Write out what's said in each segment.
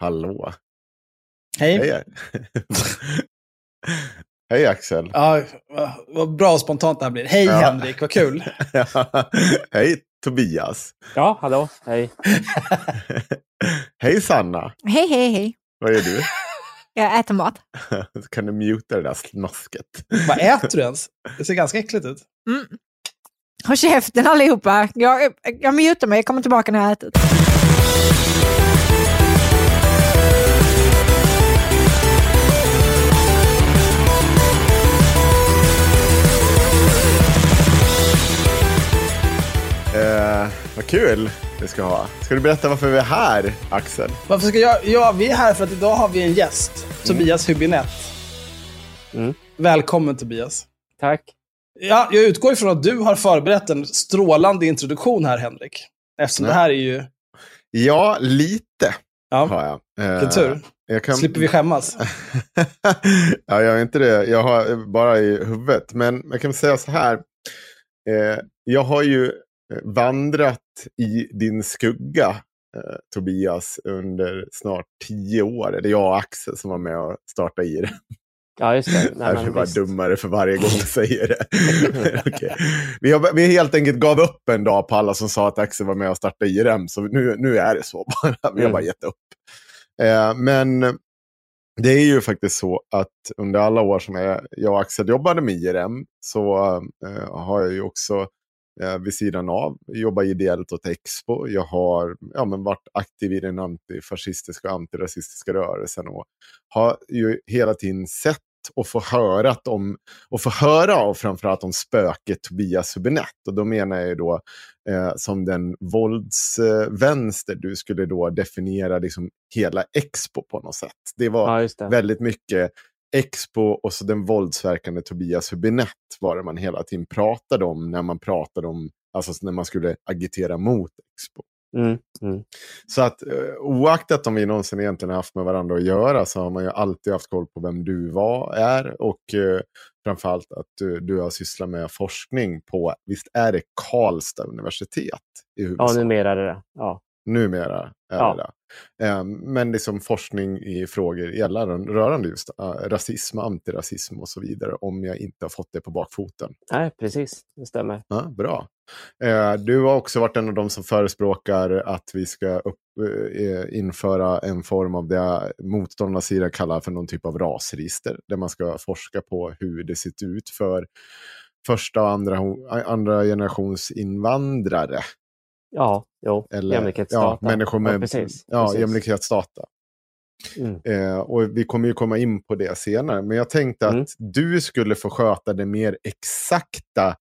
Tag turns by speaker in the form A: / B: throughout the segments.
A: Hallå.
B: Hej.
A: Hej. Hej Axel.
B: Ja, vad- bra och spontant det här blir. Hej
A: Ja.
B: Henrik, vad kul.
A: Hej Tobias.
C: Ja, hallå, hej.
A: Hej Sanna.
D: Hej, hej, hej.
A: Vad gör du?
D: Jag äter mat.
A: kan du muta det där snosket?
B: Vad äter du ens? Det ser ganska äckligt ut.
D: Mm. Håll käften allihopa. Jag, jag mutar mig, jag kommer tillbaka när jag har ätit.
A: Eh, vad kul det ska ha. Ska du berätta varför vi är här, Axel?
B: Varför ska jag... Ja, vi är här för att idag har vi en gäst. Tobias Hübinette.
C: Mm.
B: Välkommen Tobias.
C: Tack.
B: Ja, jag utgår ifrån att du har förberett en strålande introduktion här, Henrik. Eftersom
A: Ja.
B: det här är ju...
A: Ja, lite
B: Ja,
A: har jag. Eh,
B: vilken tur.
A: Jag kan...
B: Slipper vi skämmas.
A: ja, jag är inte det. Jag har bara i huvudet. Men jag kan säga så här. Eh, jag har ju eh, vandrat i din skugga, eh, Tobias, under snart tio år. Det är jag och Axel som var med och startade i det.
C: Ja, just det. Nej,
A: jag
C: men
A: bara
C: visst.
A: dummare för varje gång jag säger det. Okej. vi, har, vi helt enkelt gav upp en dag på alla som sa att Axel var med och startade IRM. Så nu, nu är det så bara. Vi har
C: Mm.
A: bara gett upp. Eh, men det är ju faktiskt så att under alla år som jag, jag och Axel jobbade med IRM så eh, har jag ju också eh, vid sidan av jobbat ideellt åt Expo. Jag har ja, men varit aktiv i den antifascistiska och antirasistiska rörelsen och har ju hela tiden sett och få höra om, och få höra av framförallt om spöket Tobias Hübinette. Och då menar jag ju då eh, som den våldsvänster du skulle då definiera liksom hela Expo på något sätt. Det var
C: Ja, det.
A: väldigt mycket Expo och så den våldsverkande Tobias Hübinette var det man hela tiden pratade om när man pratade om, alltså när man skulle agitera mot Expo.
C: Mm, mm.
A: Så att eh, oaktat om vi någonsin egentligen haft med varandra att göra så har man ju alltid haft koll på vem du var, är och eh, framförallt att du, du har sysslat med forskning på, visst är det Karlstad universitet i
C: Ja, numera är det det. Ja.
A: Numera är
C: Ja.
A: det det. Eh, Men liksom forskning i frågor gällande, rörande just eh, rasism, antirasism och så vidare. Om jag inte har fått det på bakfoten.
C: Nej, precis. Det stämmer.
A: Ja, bra. Eh, Du har också varit en av de som förespråkar att vi ska upp, eh, införa en form av det motståndarsidan kallar för någon typ av rasregister. Där man ska forska på hur det sett ut för första och andra, andra generations invandrare.
C: Ja, jo.
A: Eller,
C: Jämlikhetsdata.
A: Ja, människor med
C: Ja, precis.
A: Ja,
C: precis.
A: jämlikhetsdata.
C: Mm.
A: Eh, och vi kommer ju komma in på det senare. Men jag tänkte att
C: Mm.
A: du skulle få sköta det mer exakta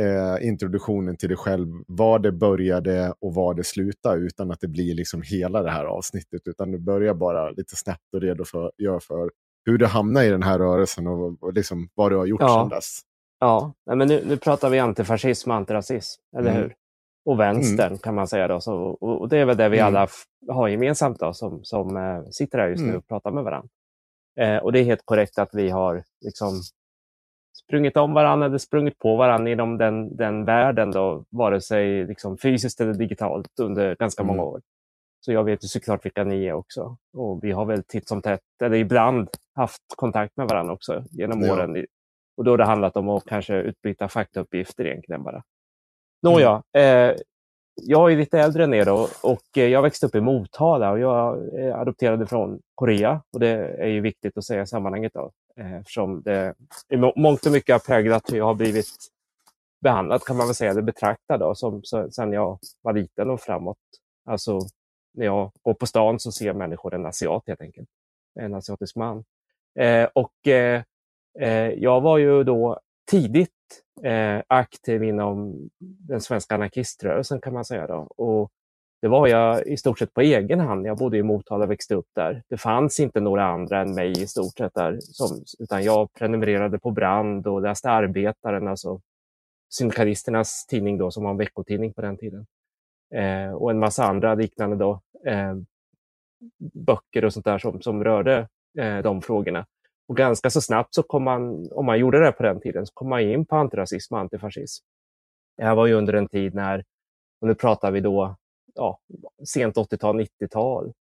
A: eh, introduktionen till dig själv, var det började och var det slutade utan att det blir liksom hela det här avsnittet. Utan du börjar bara lite snabbt och redo för, gör för hur du hamnar i den här rörelsen och, och liksom vad du har gjort
C: Ja.
A: sedan dess.
C: Ja, nej, men nu, nu pratar vi antifascism och antirasism, eller
A: Mm.
C: hur? Och vänstern kan man säga. Då. Så, och, och det är väl det vi
A: Mm.
C: alla har gemensamt då, som, som eh, sitter här just nu
A: Mm.
C: och pratar med varandra. Eh, och det är helt korrekt att vi har liksom sprungit om varandra eller sprungit på varandra inom den, den världen, då, vare sig liksom fysiskt eller digitalt under ganska
A: Mm.
C: många år. Så jag vet ju såklart vilka ni är också. Och vi har väl titt som tätt, eller ibland haft kontakt med varandra också genom
A: Ja.
C: åren. Och då har det handlat om att kanske utbyta faktauppgifter egentligen bara. Nåja, eh, jag är lite äldre än er då, och eh, jag växte upp i Motala och jag är adopterade från Korea. Och det är ju viktigt att säga i sammanhanget då, eh, eftersom det i må- mångt och mycket har präglat hur jag har blivit behandlad kan man väl säga, eller betraktad då, som, så, sen jag var liten och framåt. Alltså när jag går på stan så ser människor en asiat helt enkelt. En asiatisk man. Eh, och eh, eh, jag var ju då tidigt eh, aktiv inom den svenska anarkiströrelsen kan man säga. Då. Och det var jag i stort sett på egen hand. Jag bodde i Motala och växte upp där. Det fanns inte några andra än mig i stort sett där. Som, utan jag prenumererade på Brand och läste Arbetaren, alltså syndikalisternas tidning då, som var en veckotidning på den tiden. Eh, och en massa andra liknande då, eh, böcker och sånt där som, som rörde eh, de frågorna. Och ganska så snabbt, så kom man, om man gjorde det på den tiden, så kom man in på antirasism och antifascism. Det här var ju under en tid när, och nu pratar vi då ja, sent 80-tal, 90-tal,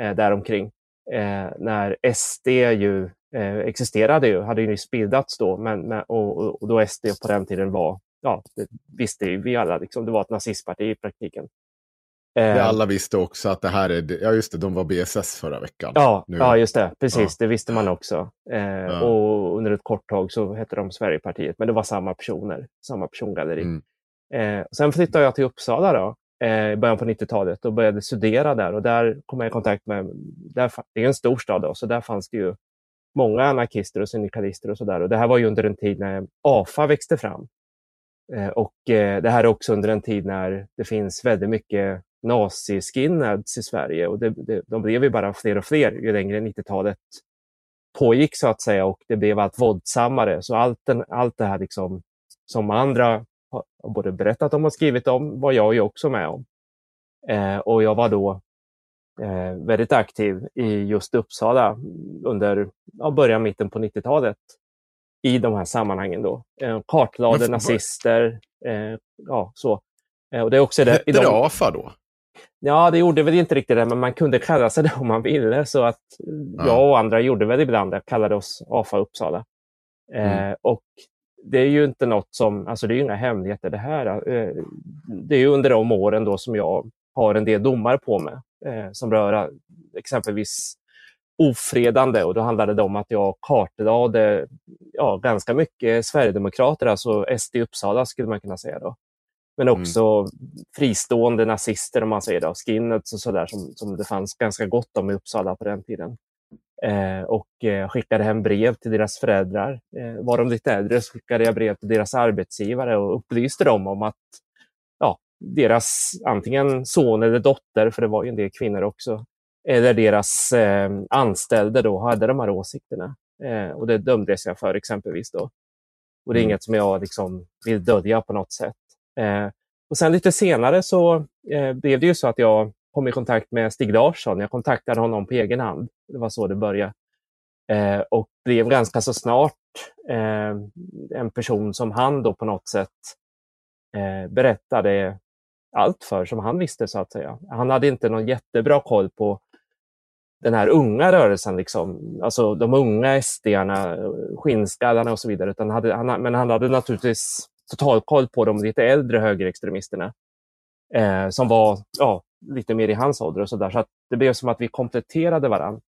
C: eh, däromkring, eh, när SD ju eh, existerade, ju, hade ju nyss bildats då, men, men, och, och- då SD på den tiden var, ja, det visste ju vi alla, liksom, det var ett nazistparti i praktiken. Eh,
A: Vi alla visste också att det här är, ja just det, de var BSS förra veckan.
C: Ja,
A: nu.
C: ja, just det. Precis,
A: Ja.
C: det visste man också. Eh, Och under ett kort tag så hette de Sverigepartiet, men det var samma personer, samma persongalleri.
A: Mm.
C: Eh, sen flyttade jag till Uppsala då, eh, i början på 90-talet och började studera där. Och där kom jag i kontakt med, där, det är en stor stad då, så där fanns det ju många anarkister och syndikalister och sådär. Och det här var ju under en tid när AFA växte fram. Eh, och eh, det här är också under en tid när det finns väldigt mycket nazi-skinheads i Sverige. Och det, det, de blev ju bara fler och fler ju längre 90-talet pågick så att säga och det blev allt våldsammare. Så allt, den, allt det här liksom, som andra har både berättat om och skrivit om var jag ju också med om. Eh, och jag var då eh, väldigt aktiv i just Uppsala under ja, början, mitten på 90-talet i de här sammanhangen. Då. Eh, kartlade nazister, eh, ja så. Eh, och det är också det, i
A: Hette det
C: de-
A: AFA då?
C: Ja, det gjorde väl inte riktigt det, men man kunde kalla sig det om man ville. Så att jag och andra gjorde väl ibland det, kallade oss AFA Uppsala.
A: Mm.
C: Eh, och det är ju inte något som, alltså det är ju inga hemligheter det här. Eh, det är ju under de åren då som jag har en del domar på mig eh, som rör eh, exempelvis ofredande och då handlade det om att jag kartlade ja, ganska mycket Sverigedemokrater, alltså SD Uppsala skulle man kunna säga. då. Men också fristående nazister, om man säger det, skinheads och sådär, som, som det fanns ganska gott om i Uppsala på den tiden. Eh, och eh, skickade hem brev till deras föräldrar. Eh, var de lite äldre så skickade jag brev till deras arbetsgivare och upplyste dem om att ja, deras antingen son eller dotter, för det var ju en del kvinnor också, eller deras eh, anställda då hade de här åsikterna. Eh, och det dömdes jag för exempelvis då. Och det är
A: Mm.
C: inget som jag liksom vill dölja på något sätt. Eh, och sen lite senare så eh, blev det ju så att jag kom i kontakt med Stig Larsson. Jag kontaktade honom på egen hand. Det var så det började. Eh, och blev ganska så snart eh, en person som han då på något sätt eh, berättade allt för, som han visste så att säga. Han hade inte någon jättebra koll på den här unga rörelsen, liksom. alltså de unga SD-arna, skinnskallarna och så vidare. Utan hade, han, men han hade naturligtvis totalkoll på de lite äldre högerextremisterna eh, som var ja, lite mer i hans ålder och så där. Så att det blev som att vi kompletterade varandra.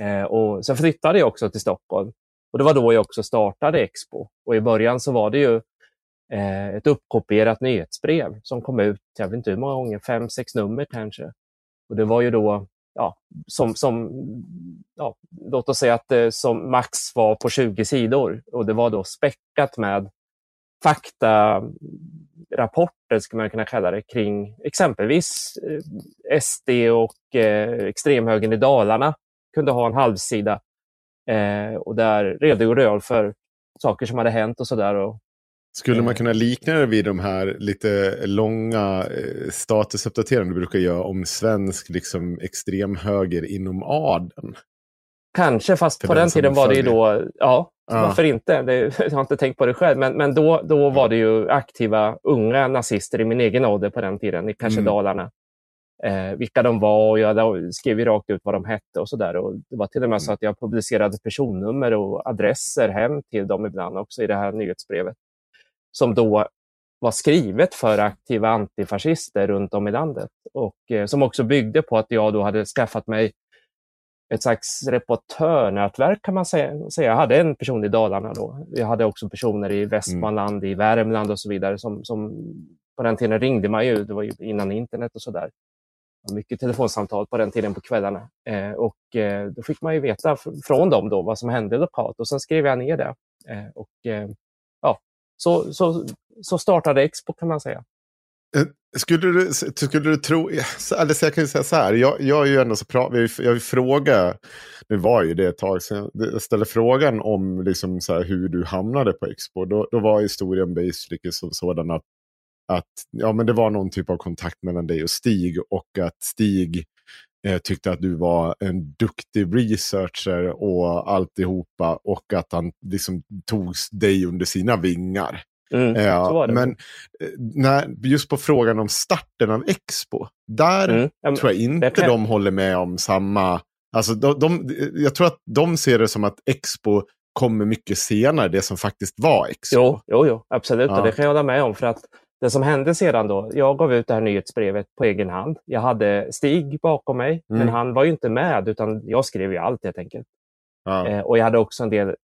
C: Eh, och sen flyttade jag också till Stockholm och det var då jag också startade Expo. Och i början så var det ju eh, ett uppkopierat nyhetsbrev som kom ut, jag vet inte hur många gånger, fem, sex nummer kanske. Och det var ju då, ja, som, som ja, låt oss säga att det som max var på 20 sidor och det var då späckat med faktarapporter, skulle man kunna kalla det, kring exempelvis eh, SD och eh, extremhögern i Dalarna kunde ha en halvsida. Eh, och där redogjorde jag för saker som hade hänt och sådär.
A: Skulle man kunna likna det vid de här lite långa eh, statusuppdateringar du brukar göra om svensk liksom, extremhöger inom adeln?
C: Kanske, fast på den, den tiden var det ju då, ja, ja. varför inte? Det, jag har inte tänkt på det själv, men, men då, då var det ju aktiva unga nazister i min egen ålder på den tiden, i kanske mm. Dalarna. Eh, vilka de var och jag skrev ju rakt ut vad de hette och sådär. Det var till och med så mm. att jag publicerade personnummer och adresser hem till dem ibland också i det här nyhetsbrevet. Som då var skrivet för aktiva antifascister runt om i landet och eh, som också byggde på att jag då hade skaffat mig ett slags reportörnätverk kan man säga. Jag hade en person i Dalarna då. Jag hade också personer i Västmanland, mm. i Värmland och så vidare. Som, som på den tiden ringde man ju, det var ju innan internet och sådär. Mycket telefonsamtal på den tiden på kvällarna. Eh, och eh, då fick man ju veta från dem då vad som hände lokalt och sen skrev jag ner det. Eh, och eh, ja, så, så, så startade Expo kan man säga.
A: Eh, skulle du, skulle du tro, eller jag kan ju säga så här, jag, jag är ju ändå så pra, jag vill fråga, nu var ju det ett tag sedan, jag ställde frågan om liksom så här, hur du hamnade på Expo. Då, då var historien basically som sådan att, att ja, men det var någon typ av kontakt mellan dig och Stig och att Stig eh, tyckte att du var en duktig researcher och alltihopa och att han liksom tog dig under sina vingar.
C: Mm, ja,
A: men eh, när, just på frågan om starten av Expo, där mm, tror jag inte kan... de håller med om samma... Alltså de, de, jag tror att de ser det som att Expo kommer mycket senare, det som faktiskt var Expo.
C: Jo, jo, jo absolut, ja. och det kan jag hålla med om. för att det som hände sedan då, jag gav ut det här nyhetsbrevet på egen hand. Jag hade Stig bakom mig, mm. men han var ju inte med, utan jag skrev ju allt helt enkelt. Ja. Eh, och jag hade också en del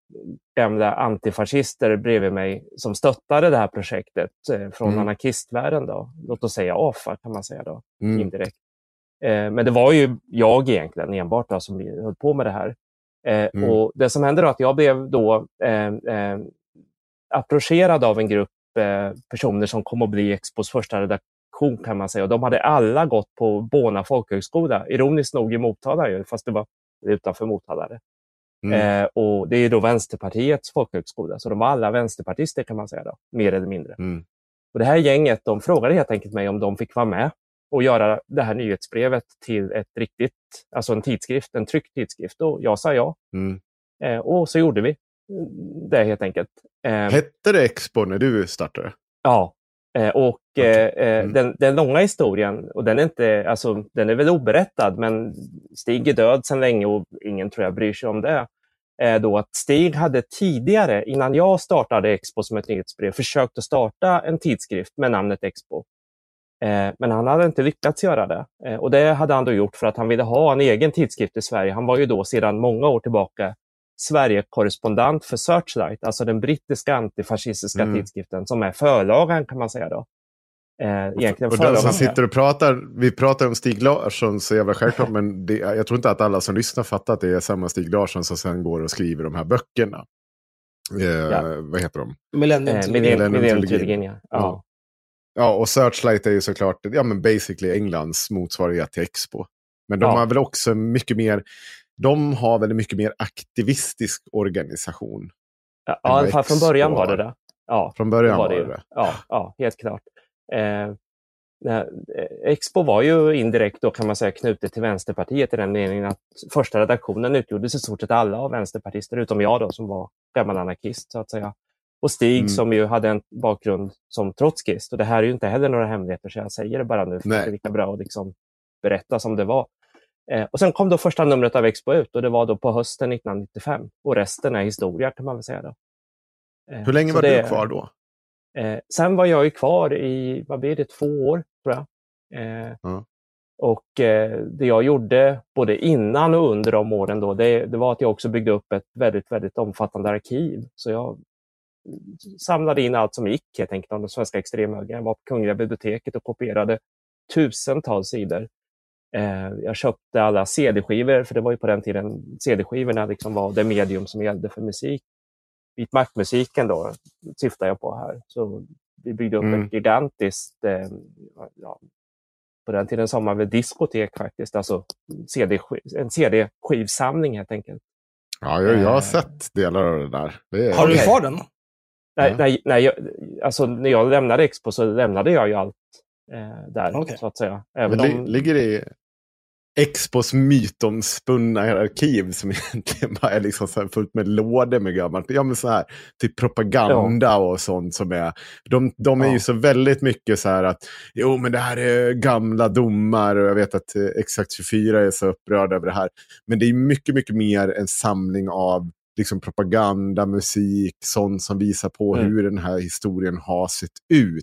C: gamla antifascister bredvid mig som stöttade det här projektet eh, från mm. anarkistvärlden. Då. Låt oss säga AFA kan man säga då, mm. indirekt. Eh, men det var ju jag egentligen enbart då, som höll på med det här. Eh, mm. Och Det som hände då att jag blev då eh, eh, approcherad av en grupp personer som kom att bli Expos första redaktion kan man säga. Och de hade alla gått på Bona folkhögskola, ironiskt nog i Motala, fast det var utanför Motala. Mm. Eh, och Det är då Vänsterpartiets folkhögskola, så de var alla vänsterpartister kan man säga, då, mer eller mindre. Mm. Och Det här gänget de frågade helt enkelt mig om de fick vara med och göra det här nyhetsbrevet till ett riktigt, alltså en tidskrift, en tryckt tidskrift. Och jag sa ja. Mm. Eh, och så gjorde vi det helt enkelt.
A: Eh, Hette det Expo när du startade?
C: Ja, och okay. Eh, mm. den, den, långa historien, och den är, inte, alltså, den är väl oberättad, men Stig är död sedan länge och ingen tror jag bryr sig om det då att Stig hade tidigare, innan jag startade Expo som ett nyhetsbrev, försökt att starta en tidskrift med namnet Expo. Eh, men han hade inte lyckats göra det. Eh, och det hade han då gjort för att han ville ha en egen tidskrift i Sverige. Han var ju då sedan många år tillbaka Sverige-korrespondent för Searchlight, alltså den brittiska antifascistiska mm. tidskriften som är förlagan kan man säga. då.
A: Eh, egentligen och den som sitter och pratar, vi pratar om Stig Larsson så jävla självklart, men det, jag tror inte att alla som lyssnar fattar att det är samma Stig Larsson som sen går och skriver de här böckerna. Eh, ja. Vad heter de?
C: Millennium-trilogin. Eh, ja.
A: ja. ja, och Searchlight är ju såklart ja, men basically Englands motsvarighet till Expo. Men de ja. har väl också mycket mer, de har väl en mycket mer aktivistisk organisation.
C: Ja, fall från början var det det. Ja,
A: från början var det, var det.
C: Ja, ja, helt klart. Eh, Expo var ju indirekt då kan man säga knutet till Vänsterpartiet i den meningen att första redaktionen utgjordes i stort sett alla av vänsterpartister, utom jag då som var gammal anarkist så att säga. Och Stig mm. som ju hade en bakgrund som trotskist. Och det här är ju inte heller några hemligheter så jag säger det bara nu för Nej. det är lika bra att liksom berätta som det var. Eh, och sen kom då första numret av Expo ut och det var då på hösten 1995. Och resten är historia kan man väl säga. Då.
A: Eh, Hur länge var det, du kvar då?
C: Eh, sen var jag ju kvar i, vad blir det, två år tror jag. Mm. Och eh, det jag gjorde både innan och under de åren då, det, det, var att jag också byggde upp ett väldigt, väldigt omfattande arkiv. Så jag samlade in allt som gick helt enkelt om den svenska extremhögern. Jag var på Kungliga biblioteket och kopierade tusentals sidor. Eh, jag köpte alla CD-skivor, för det var ju på den tiden CD-skivorna liksom var det medium som gällde för musik. Vit maktmusiken då, syftar jag på här. Så vi byggde upp
A: Mm.
C: ett gigantiskt, eh, ja, på den tiden sa man väl diskotek faktiskt, alltså CD, en CD-skivsamling helt enkelt.
A: Ja, jag, jag har
C: Eh.
A: sett delar av det där. Det är,
B: Har du kvar den?
C: Nej,
A: Ja.
C: nej, nej, jag, alltså, när jag lämnade Expo så lämnade jag ju allt eh, där,
B: Okej.
C: så att säga.
A: Men
C: Även
A: li,
C: om,
A: ligger det i Expos mytomspunna arkiv som egentligen bara är liksom så här fullt med lådor med gammalt. Ja, men så här, typ propaganda och sånt som är. De, de är
C: Ja.
A: ju så väldigt mycket så här att jo, men det här är gamla domar och jag vet att eh, Exakt 24 är så upprörd över det här. Men det är mycket, mycket mer en samling av liksom propaganda, musik, sånt som visar på
C: Mm.
A: hur den här historien har sett ut.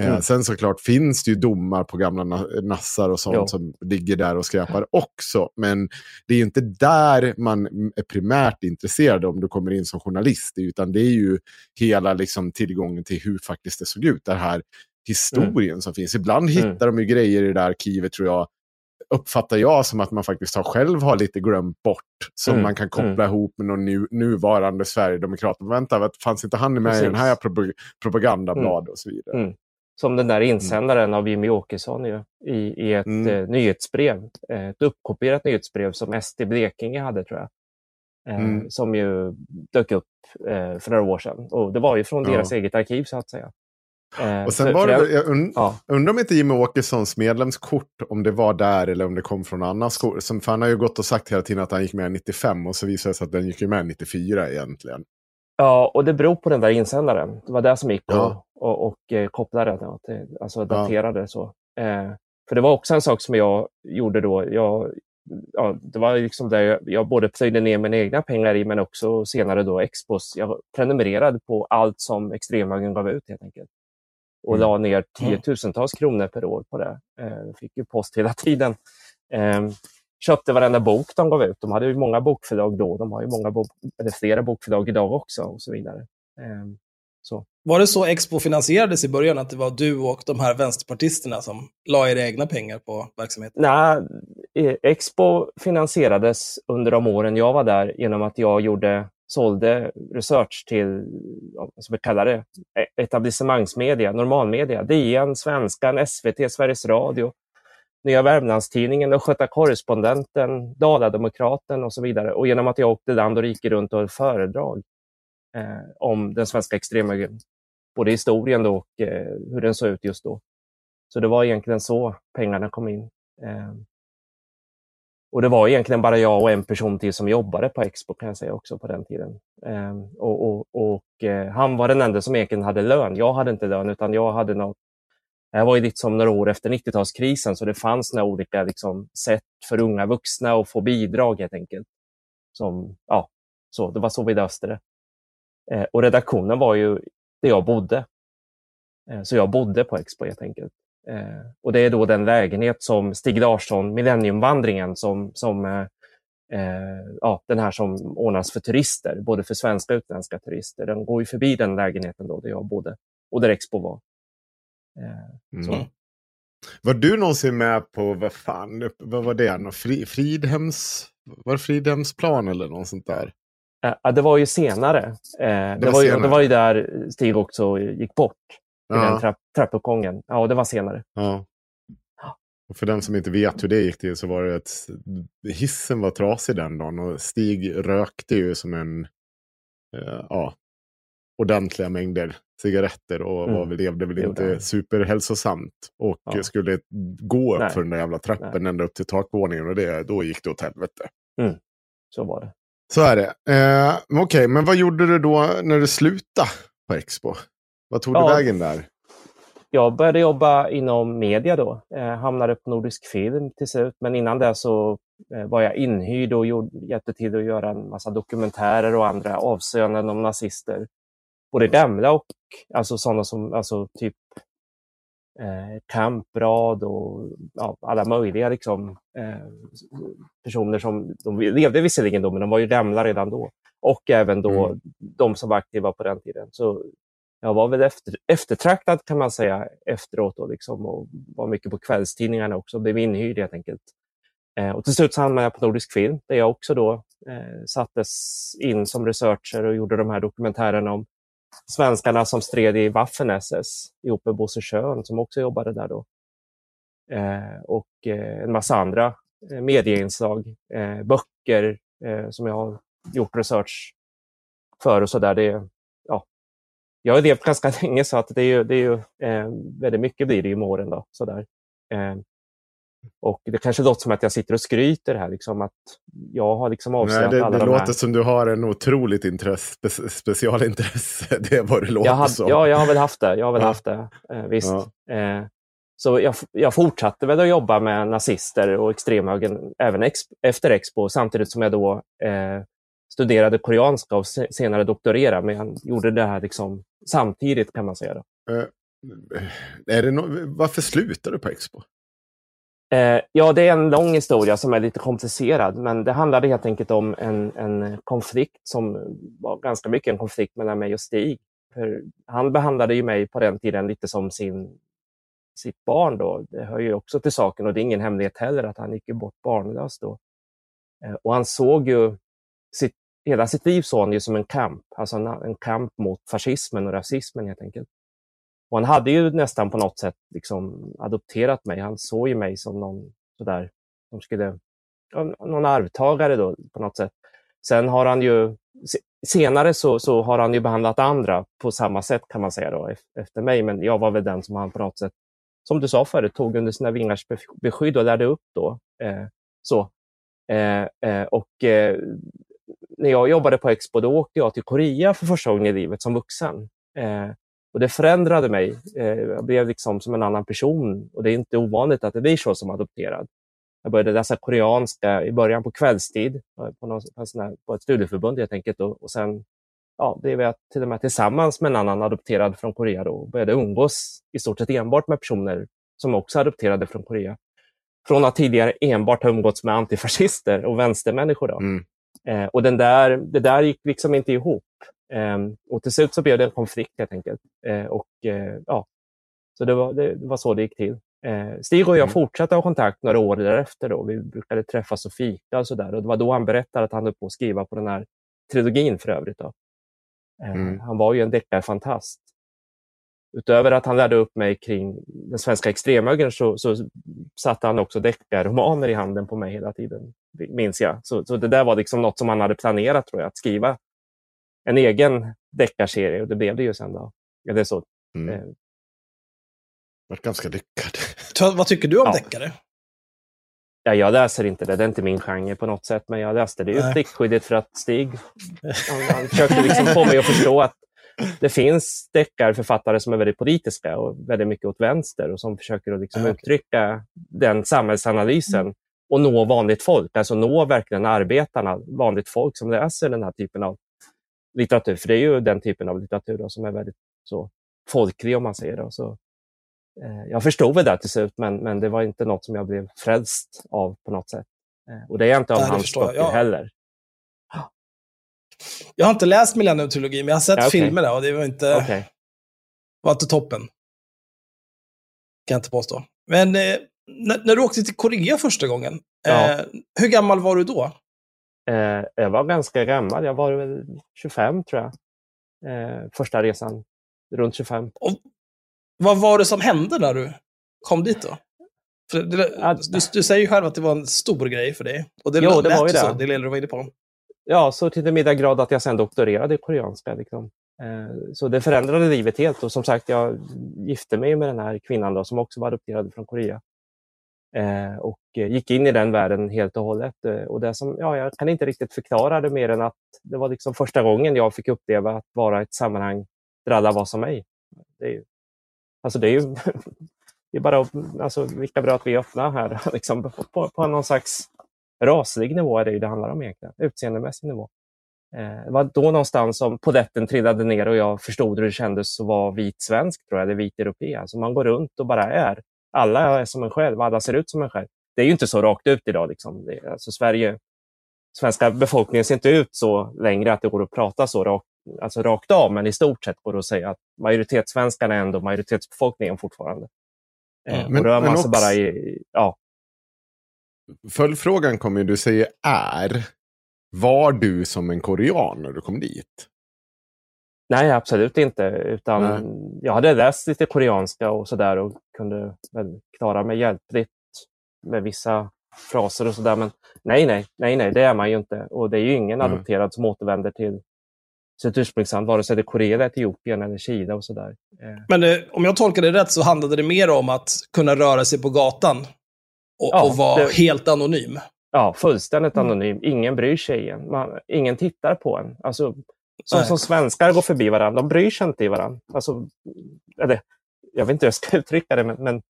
A: Eh,
C: Mm.
A: Sen såklart finns det ju domar på gamla na- nassar och sånt
C: Jo.
A: som ligger där och skräpar också. Men det är ju inte där man är primärt intresserad om du kommer in som journalist. Utan det är ju hela liksom, tillgången till hur faktiskt det såg ut. Den här historien som finns. Ibland
C: Mm.
A: hittar de ju grejer i det där arkivet tror jag. Uppfattar jag som att man faktiskt har själv har lite glömt bort. Som
C: Mm,
A: man kan koppla ihop med någon nu, nuvarande Sverigedemokrat. Men Vänta, fanns inte han med i den här
C: Precis.
A: pro- propagandablad och så vidare?
C: Mm. Som den där insändaren av Jimmy Åkesson ju, i, i ett
A: Mm.
C: eh, nyhetsbrev. Ett uppkopierat nyhetsbrev som SD Blekinge hade tror jag. Eh,
A: Mm.
C: Som ju dök upp eh, för några år sedan. Och det var ju från
A: Ja.
C: deras eget arkiv så att säga. Eh,
A: Och sen
C: för-
A: var det, jag und,
C: Ja,
A: undrar om inte Jimmy Åkessons medlemskort, om det var där eller om det kom från annan. Som, för han har ju gått och sagt hela tiden att han gick med 95 och så visade det sig att den gick med 94 egentligen.
C: Ja, och det beror på den där insändaren. Det var det som gick
A: Ja.
C: och, och, och eh, kopplade till- alltså daterade så. Eh, för det var också en sak som jag gjorde då. Jag, ja, det var liksom där jag, jag både plöjde ner mina egna pengar i, men också senare då Expos. Jag prenumererade på allt som Extremhögern gav ut helt enkelt. Och
A: Mm.
C: la ner tiotusentals kronor per år på det. Eh, fick ju post hela tiden. Eh, köpte varenda bok de gav ut. De hade ju många bokförlag då. De har ju många bok, eller flera bokförlag idag också och så vidare. Eh, så.
B: Var det så Expo finansierades i början, att det var du och de här vänsterpartisterna som la era egna pengar på verksamheten?
C: Nej, Expo finansierades under de åren jag var där genom att jag gjorde, sålde research till, ska vi kalla det, e- etablissemangsmedia, normalmedia, DN, Svenskan, SVT, Sveriges Radio, Nya Värmlandstidningen, Östgöta Korrespondenten, Dala-Demokraten och så vidare. Och genom att jag åkte land och rike runt och höll föredrag eh, om den svenska extremhögern, både historien då och eh, hur den såg ut just då. Så det var egentligen så pengarna kom in. Eh, och det var egentligen bara jag och en person till som jobbade på Expo kan jag säga också på den tiden. Eh, och och, och eh, han var den enda som egentligen hade lön. Jag hade inte lön utan jag hade något det här var ju lite som några år efter 90-talskrisen så det fanns några olika liksom, sätt för unga vuxna att få bidrag helt enkelt. Som, ja, så, det var så vi löste det. Eh, och redaktionen var ju där jag bodde. Eh, så jag bodde på Expo helt enkelt. Eh, och det är då den lägenhet som Stig Larsson, Millenniumvandringen, som, som eh, eh, ja, den här som ordnas för turister, både för svenska och utländska turister. Den går ju förbi den lägenheten då där jag bodde och där Expo var. Eh, så.
A: Mm. Var du någonsin med på, vad fan, vad var det? Någon Fri, Fridhems, var det Fridhemsplan eller något sånt där?
C: Eh, Ja, det var ju senare. Eh, det,
A: var
C: var ju,
A: senare.
C: det var ju där Stig också gick bort, i den
A: Ja,
C: trapp, trappuppgången. Ja, det var senare.
A: ja. Och för den som inte vet hur det gick till så var det att hissen var trasig den dagen och Stig rökte ju som en, ja, ordentliga mängder cigaretter och
C: Mm.
A: var levde väl
C: Det
A: inte
C: han.
A: superhälsosamt. Och
C: Ja.
A: skulle gå upp
C: Nej.
A: för den där jävla trappen ända upp till takvåningen och det, då gick det åt helvete.
C: Så var det.
A: Så är det. Eh, men Okej, men vad gjorde du då när du slutade på Expo? Vad tog
C: Ja.
A: du vägen där?
C: Jag började jobba inom media då. Eh, hamnade på Nordisk Film till slut. Men innan det så eh, var jag inhyrd och gjorde, hjälpte till att göra en massa dokumentärer och andra avslöjanden om nazister. Både gamla och alltså sådana som alltså typ eh, Kamprad och ja, alla möjliga liksom, eh, personer som de levde visserligen då, men de var ju gamla redan då. Och även då
A: Mm.
C: de som var aktiva på den tiden. Så jag var väl efter, eftertraktad kan man säga efteråt då, liksom, och var mycket på kvällstidningarna också. Blev inhyrd helt enkelt. Eh, och till slut så hamnade jag på Nordisk Film där jag också då eh, sattes in som researcher och gjorde de här dokumentärerna om svenskarna som stred i Waffen-SS ihop med Bosse Schön som också jobbade där då. Eh, och eh, en massa andra eh, medieinslag, eh, böcker eh, som jag har gjort research för och så där. Det, ja. Jag har levt ganska länge så att det är ju, det är ju eh, väldigt mycket blir det ju med åren. Då, så där. Eh, och det kanske låter som att jag sitter och skryter här, liksom att jag har liksom avslöjat
A: det,
C: alla
A: det
C: de
A: låter
C: här.
A: som du har en otroligt intresse, spe, specialintresse. Det är vad det låter
C: Jag hade,
A: som.
C: ja, jag har väl haft det. Jag har väl
A: Ja.
C: haft det, eh, visst.
A: Ja.
C: Eh, så jag, jag fortsatte väl att jobba med nazister och extremhögern även ex, efter Expo, samtidigt som jag då eh, studerade koreanska och se, senare doktorerade. Men jag gjorde det här liksom samtidigt kan man säga. Då.
A: Eh, är det no varför slutar du på Expo?
C: Eh, ja, det är en lång historia som är lite komplicerad, men det handlade helt enkelt om en, en konflikt som var ganska mycket en konflikt mellan mig och Stig. För han behandlade ju mig på den tiden lite som sin, sitt barn. Då. Det hör ju också till saken och det är ingen hemlighet heller att han gick ju bort barnlös då. Eh, och han såg ju, sitt, hela sitt liv såg han ju som en kamp, alltså en, en kamp mot fascismen och rasismen helt enkelt. Och han hade ju nästan på något sätt liksom adopterat mig. Han såg ju mig som någon sådär, som skulle, någon arvtagare då på något sätt. Sen har han ju, senare så, så har han ju behandlat andra på samma sätt kan man säga då efter mig. Men jag var väl den som han på något sätt, som du sa förut, tog under sina vingars beskydd och lärde upp då. Eh, så. Eh, eh, och eh, när jag jobbade på Expo, då åkte jag till Korea för första gången i livet som vuxen. Eh, och det förändrade mig. Eh, jag blev liksom som en annan person och det är inte ovanligt att det blir så som adopterad. Jag började läsa koreanska i början på kvällstid eh, på, någon, på, ett studieförbund helt enkelt. Och, och sen ja, blev jag till och med tillsammans med en annan adopterad från Korea då, och började umgås i stort sett enbart med personer som också adopterade från Korea. Från att tidigare enbart ha umgåtts med antifascister och vänstermänniskor. Då.
A: Mm.
C: Eh, och den där, det där gick liksom inte ihop. Eh, och till slut så blev det en konflikt helt enkelt. Eh, och, eh, ja, så det var, det, var så det gick till. Eh, Stig och jag
A: Mm.
C: fortsatte ha kontakt några år därefter. Då. Vi brukade träffas och fika och sådär. Och det var då han berättade att han höll på att skriva på den här trilogin för övrigt. Då.
A: Mm.
C: Han var ju en deckarfantast. Utöver att han lärde upp mig kring den svenska extremhögern så, så satte han också deckarromaner i handen på mig hela tiden, minns jag. Så, så det där var liksom något som han hade planerat, tror jag, att skriva en egen deckarserie och det blev det ju sen. Då. Ja, det är så.
A: Mm.
C: Eh,
A: Vart ganska lyckad.
B: Vad tycker du om
C: Ja.
B: deckare?
C: Ja, jag läser inte det, det är inte min genre på något sätt, men jag läste det ju pliktskyldigt för att Stig han, han försökte liksom få mig att förstå att det finns deckarförfattare som är väldigt politiska och väldigt mycket åt vänster och som försöker att liksom
B: okej.
C: uttrycka den samhällsanalysen och nå vanligt folk, alltså nå verkligen arbetarna, vanligt folk som läser den här typen av litteratur. För det är ju den typen av litteratur då, som är väldigt så folklig om man säger det. Så, eh, jag förstod väl det till slut, men, men det var inte något som jag blev frälst av på något sätt. Eh, och det är jag inte av
B: Nej,
C: hans
B: jag.
C: böcker
B: Ja.
C: heller.
B: Jag har inte läst Millennium-trilogin, men jag har sett
C: Ja, okej.
B: filmerna och det var inte,
C: Okej.
B: var inte toppen. Kan jag inte påstå. Men eh, när, när du åkte till Korea första gången,
C: Ja.
B: eh, hur gammal var du då?
C: Eh, jag var ganska gammal, jag var väl 25 tror jag. Eh, första resan, runt 25.
B: Vad var det som hände när du kom dit då? För det,
C: Ja,
B: du, du säger ju själv att det var en stor grej för dig. Och det,
C: Jo, det var ju
B: så,
C: det.
B: det lilla du var inne på.
C: Ja, så till den middag grad att jag sen doktorerade i koreanska. Liksom. Eh, så det förändrade livet helt. Och som sagt, jag gifte mig med den här kvinnan då, som också var adopterad från Korea. Eh, och eh, gick in i den världen helt och hållet. Eh, och det som, ja, jag kan inte riktigt förklara det mer än att det var liksom första gången jag fick uppleva att vara i ett sammanhang där alla var som mig. Det är ju, alltså det är ju det är bara alltså, vilka bra att vi är öppna här. Liksom, på, på, på någon slags raslig nivå är det ju det handlar om egentligen. Utseendemässig nivå. Eh, det var då någonstans som poletten trillade ner och jag förstod hur det kändes att vara vit svensk, tror jag, eller vit europé. Alltså man går runt och bara är. Alla är som en själv, alla ser ut som en själv. Det är ju inte så rakt ut idag. Liksom. Det, är- alltså Sverige, svenska befolkningen ser inte ut så längre att det går att prata så rakt, alltså rakt av, men i stort sett går det att säga att majoritetssvenskarna är ändå majoritetsbefolkningen fortfarande. Eh,
B: Mm.
C: och
A: Men-
C: rör man
A: men också-
C: bara i, ja,
A: följdfrågan kommer ju, du säger är. Var du som en korean när du kom dit?
C: Nej, absolut inte. Utan
A: Nej.
C: jag hade läst lite koreanska och sådär och kunde väl klara mig hjälpligt med vissa fraser och sådär. Men nej, nej, nej, nej, det är man ju inte. Och det är ju ingen
A: Mm.
C: adopterad som återvänder till sitt ursprungsland, vare sig det är Korea, Etiopien eller Kina och sådär. Eh,
B: Men eh, om jag tolkar det rätt så handlade det mer om att kunna röra sig på gatan och,
C: Ja,
B: och vara
C: det-
B: helt anonym.
C: Ja, fullständigt
B: Mm.
C: anonym. Ingen bryr sig igen. Man, ingen tittar på en. Alltså, som, som svenskar går förbi varandra, de bryr sig inte i varandra. Alltså, eller, jag vet inte hur jag ska uttrycka det, men, men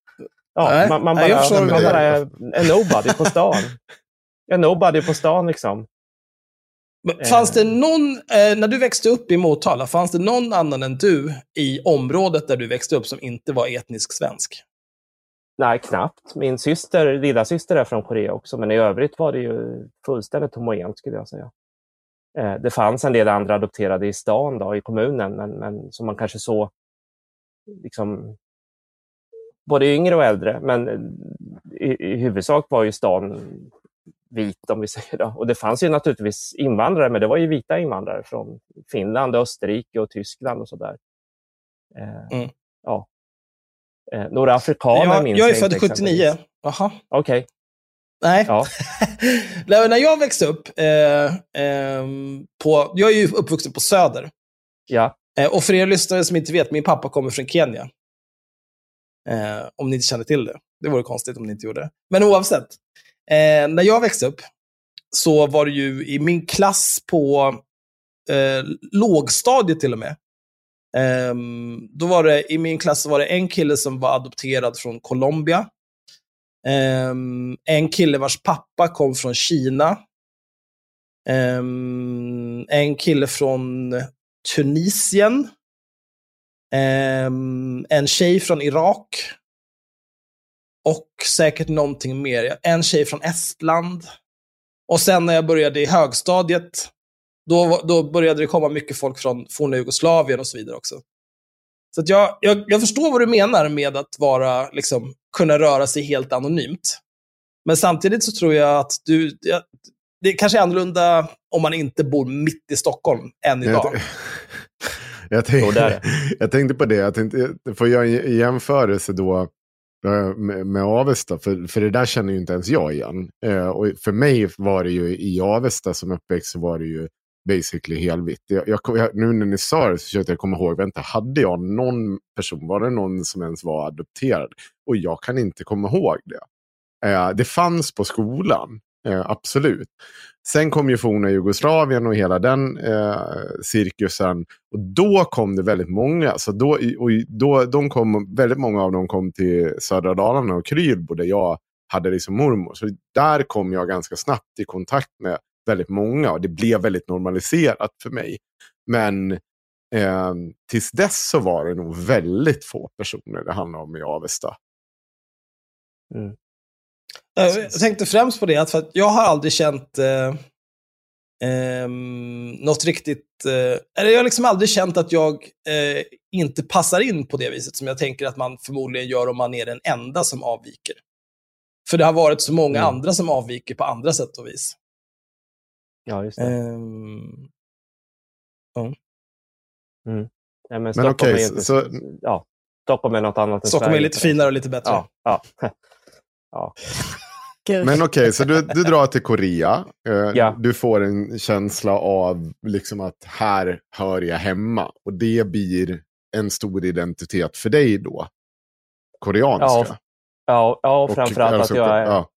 C: ja,
B: Nej,
C: man, man bara,
B: jag
C: man bara är en nobody på stan. En nobody på stan liksom.
B: Men
C: Eh.
B: Fanns det någon, eh, när du växte upp i Motala, fanns det någon annan än du i området där du växte upp som inte var etnisk svensk?
C: Nej, knappt. Min syster, lilla syster är från Korea också, men i övrigt var det ju fullständigt homogent skulle jag säga. Eh, Det fanns en del andra adopterade i stan, då, i kommunen, men, men som man kanske såg liksom, både yngre och äldre. Men eh, i, i huvudsak var ju stan vit, om vi säger det. Och det fanns ju naturligtvis invandrare, men det var ju vita invandrare från Finland, Österrike och Tyskland och sådär. Eh,
B: Mm.
C: Ja. Eh, några afrikaner
B: Jag,
C: minns
B: jag är född
C: exempelvis.
B: 79. Jaha.
C: Okej,
B: Nej.
C: ja.
B: När jag växte upp, eh, ehm, på, jag är ju uppvuxen på Söder.
C: ja.
B: Eh, och för er lyssnare som inte vet, min pappa kommer från Kenya. Eh, om ni inte känner till det. Det vore konstigt om ni inte gjorde det. Men oavsett. Eh, när jag växte upp så var det ju i min klass på eh, lågstadiet till och med. Ehm, då var det, I min klass var det en kille som var adopterad från Colombia. Ehm, en kille vars pappa kom från Kina. Ehm, en kille från Tunisien. Ehm, en tjej från Irak. Och säkert någonting mer. En tjej från Estland. Och sen när jag började i högstadiet, då, då började det komma mycket folk från forna Jugoslavien och så vidare också. Så att jag, jag, jag förstår vad du menar med att vara, liksom, kunna röra sig helt anonymt. Men samtidigt så tror jag att du, jag, det kanske är annorlunda om man inte bor mitt i Stockholm än idag.
A: Jag,
C: är
A: tänkte, jag tänkte på det, jag tänkte, får jag en jämförelse då eh, med, med Avesta, för, för det där känner ju inte ens jag igen. Eh, och för mig var det ju i Avesta som uppväxt så var det ju basically helvitt. Jag, jag, jag, nu när ni sa det så försökte jag komma ihåg, vänta, hade jag någon person, var det någon som ens var adopterad? Och jag kan inte komma ihåg det. Eh, det fanns på skolan, eh, absolut. Sen kom ju forna Jugoslavien och hela den eh, cirkusen. Och då kom det väldigt många. Så då, och då, de kom, väldigt många av dem kom till södra Dalarna och Krylbo där jag hade liksom mormor. Så där kom jag ganska snabbt i kontakt med väldigt många. Och det blev väldigt normaliserat för mig. Men eh, tills dess så var det nog väldigt få personer det handlade om i Avesta.
C: Mm.
B: Eh, Jag tänkte främst på det, att för att jag har aldrig känt eh, ehm, något riktigt... Eh, eller jag har liksom aldrig känt att jag eh, inte passar in på det viset som jag tänker att man förmodligen gör om man är den enda som avviker. För det har varit så många
C: Mm.
B: andra som avviker på andra sätt och vis.
C: Ja, just det.
B: Ehm,
C: Nej, men
A: Men
C: Stockholm
A: okej,
C: är ju inte...
A: så-
C: ja, Stockholm är något annat än
B: Stockholm är
C: Sverige.
B: lite finare och lite bättre.
C: Ja, ja. ja.
A: Men okej, så du, du drar till Korea. Eh,
C: Ja.
A: Du får en känsla av liksom att här hör jag hemma. Och det blir en stor identitet för dig då. Koreanska.
C: Ja, ja, och
A: Och-
C: framförallt
A: alltså,
C: att jag är...
A: ja.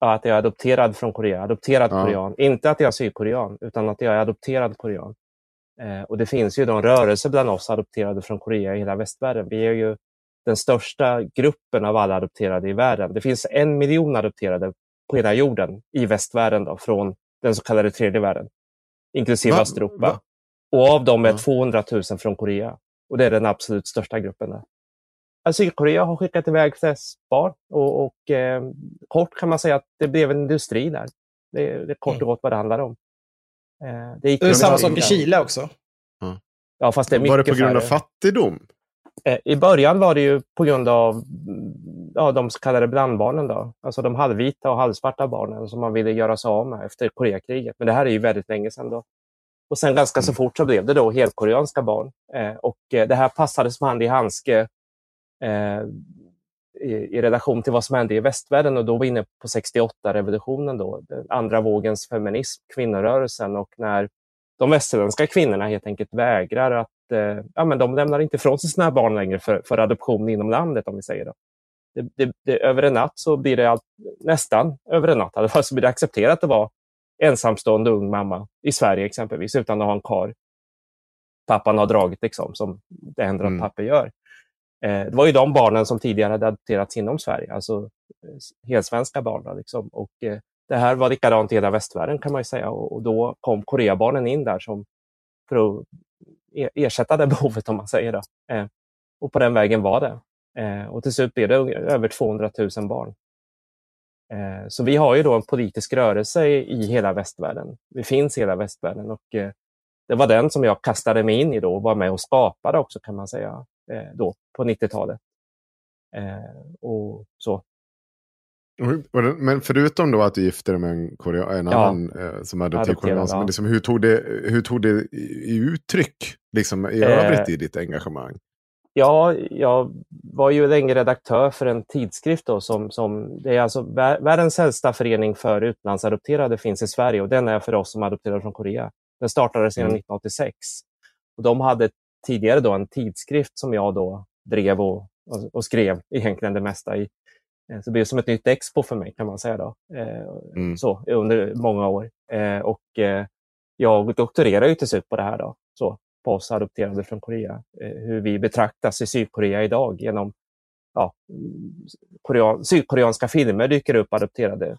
C: Att jag är adopterad från Korea. Adopterad
A: Ja.
C: korean. Inte att jag är sydkorean, utan att jag är adopterad korean. Eh, och det finns ju då en rörelse bland oss adopterade från Korea i hela västvärlden. Vi är ju den största gruppen av alla adopterade i världen. Det finns en miljon adopterade på hela jorden i västvärlden då, från den så kallade tredje världen. Inklusive
A: Va?
C: Östeuropa.
A: Va?
C: Och av dem är
A: Ja.
C: 200 000 från Korea. Och det är den absolut största gruppen där. Sydkorea har skickat iväg barn och, och eh, kort kan man säga att det blev en industri där. Det, är- det är kort och
B: Mm.
C: gott vad det handlar om. Eh, det gick
B: Det är samma sak i
C: Kina.
B: Chile också.
C: Ja, fast det är mycket
A: Var det på grund av fattigdom?
C: Eh, I början var det ju på grund av ja, de så kallade blandbarnen, då. alltså de halvvita och halvsvarta barnen som man ville göra sig av med efter Koreakriget. Men det här är ju väldigt länge sedan. Då. Och sen ganska så fort så blev det då helkoreanska barn. Eh, och eh, det här passade som hand i handske i, i relation till vad som hände i västvärlden och då var vi inne på 68-revolutionen, då, den andra vågens feminism, kvinnorörelsen och när de västerländska kvinnorna helt enkelt vägrar att, eh, ja men de lämnar inte ifrån sig sina barn längre för, för adoption inom landet om vi säger det. Det, det, det, över en natt så blir det allt, nästan över en natt fall, så blir det accepterat att vara ensamstående ung mamma i Sverige exempelvis utan att ha en kar pappan har dragit liksom, som det händer att mm. pappa gör. Eh, det var ju de barnen som tidigare hade adopterats inom Sverige, alltså eh, helsvenska barn. Liksom. Och, eh, det här var likadant i hela västvärlden kan man säga och, och, då kom Koreabarnen in där som för att e, ersätta det behovet om man säger det. Eh, och på den vägen var det. Eh, och till slut blev det över 200 000 barn. Eh, så vi har ju då en politisk rörelse i, i hela västvärlden. Vi finns i hela västvärlden och eh, det var den som jag kastade mig in i då och var med och skapade också kan man säga då på 90-talet. och så.
A: Men förutom då att du gifte dig med en, korean, en ja, annan eh, som hade koreansk, ja. liksom, hur, tog det, hur tog det i uttryck liksom, i eh, övrigt i ditt engagemang?
C: Ja, jag var ju länge redaktör för en tidskrift då, som, som det är alltså världens äldsta förening för utlandsadopterade finns i Sverige och den är för oss som adopterade från Korea. Den startades mm. 1986. Och de hade tidigare då en tidskrift som jag då drev och, och, och skrev egentligen det mesta i. Eh, så det blev som ett nytt expo för mig kan man säga då. Eh, mm. Så, under många år. Eh, och jag doktorerade ju till slut på det här då. Så, på oss adopterade från Korea. Hur vi betraktas i Sydkorea idag genom ja, korean, sydkoreanska filmer dyker upp adopterade.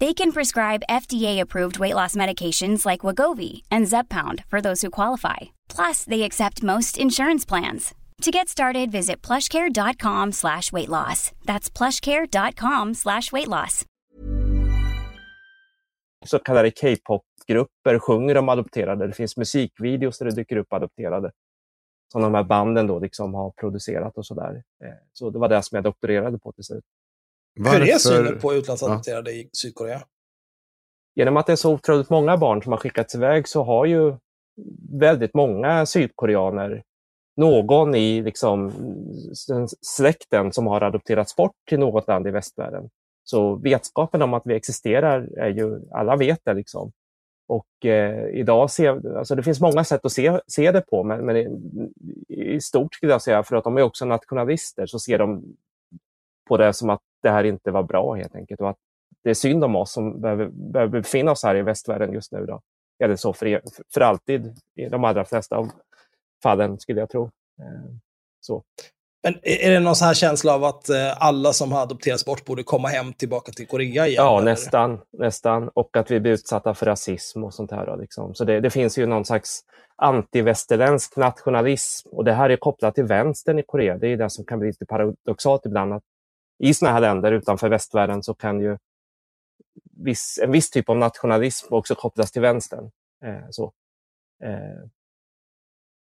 E: They can prescribe FDA-approved weight loss medications like Wagovi and Zeppound for those who qualify. Plus, they accept most insurance plans. To get started, visit plushcare.com slash weight loss. That's plushcare.com slash weight loss.
C: Så kallade K-pop-grupper sjunger om adopterade. Det finns musikvideos där det dyker upp adopterade. Som de här banden då liksom har producerat och sådär. Eh, så det var det som jag doktorerade på till slut.
B: Varför? Hur är synen på utlandsadopterade ja. i Sydkorea?
C: Genom att det är så otroligt många barn som har skickats iväg så har ju väldigt många sydkoreaner någon i liksom, släkten som har adopterats bort till något land i västvärlden. Så vetskapen om att vi existerar är ju, alla vet det. Liksom. Och eh, idag ser, alltså det finns många sätt att se, se det på, men, men i, i stort skulle jag säga, för att de är också nationalister, så ser de på det som att det här inte var bra helt enkelt. Och att det är synd om oss som behöver, behöver befinna oss här i västvärlden just nu. Då. Eller så för, för alltid i de allra flesta av fallen, skulle jag tro. Eh, så.
B: Men är det någon sån här känsla av att eh, alla som har adopterats bort borde komma hem tillbaka till Korea igen?
C: Ja, eller? nästan. nästan. Och att vi blir utsatta för rasism och sånt här. Liksom. Så det, det, finns ju någon slags antivästerländsk nationalism. Och det här är kopplat till vänstern i Korea. Det är det som kan bli lite paradoxalt ibland. Att I såna här länder utanför västvärlden så kan ju viss, en viss typ av nationalism också kopplas till vänstern. Eh, så. Eh,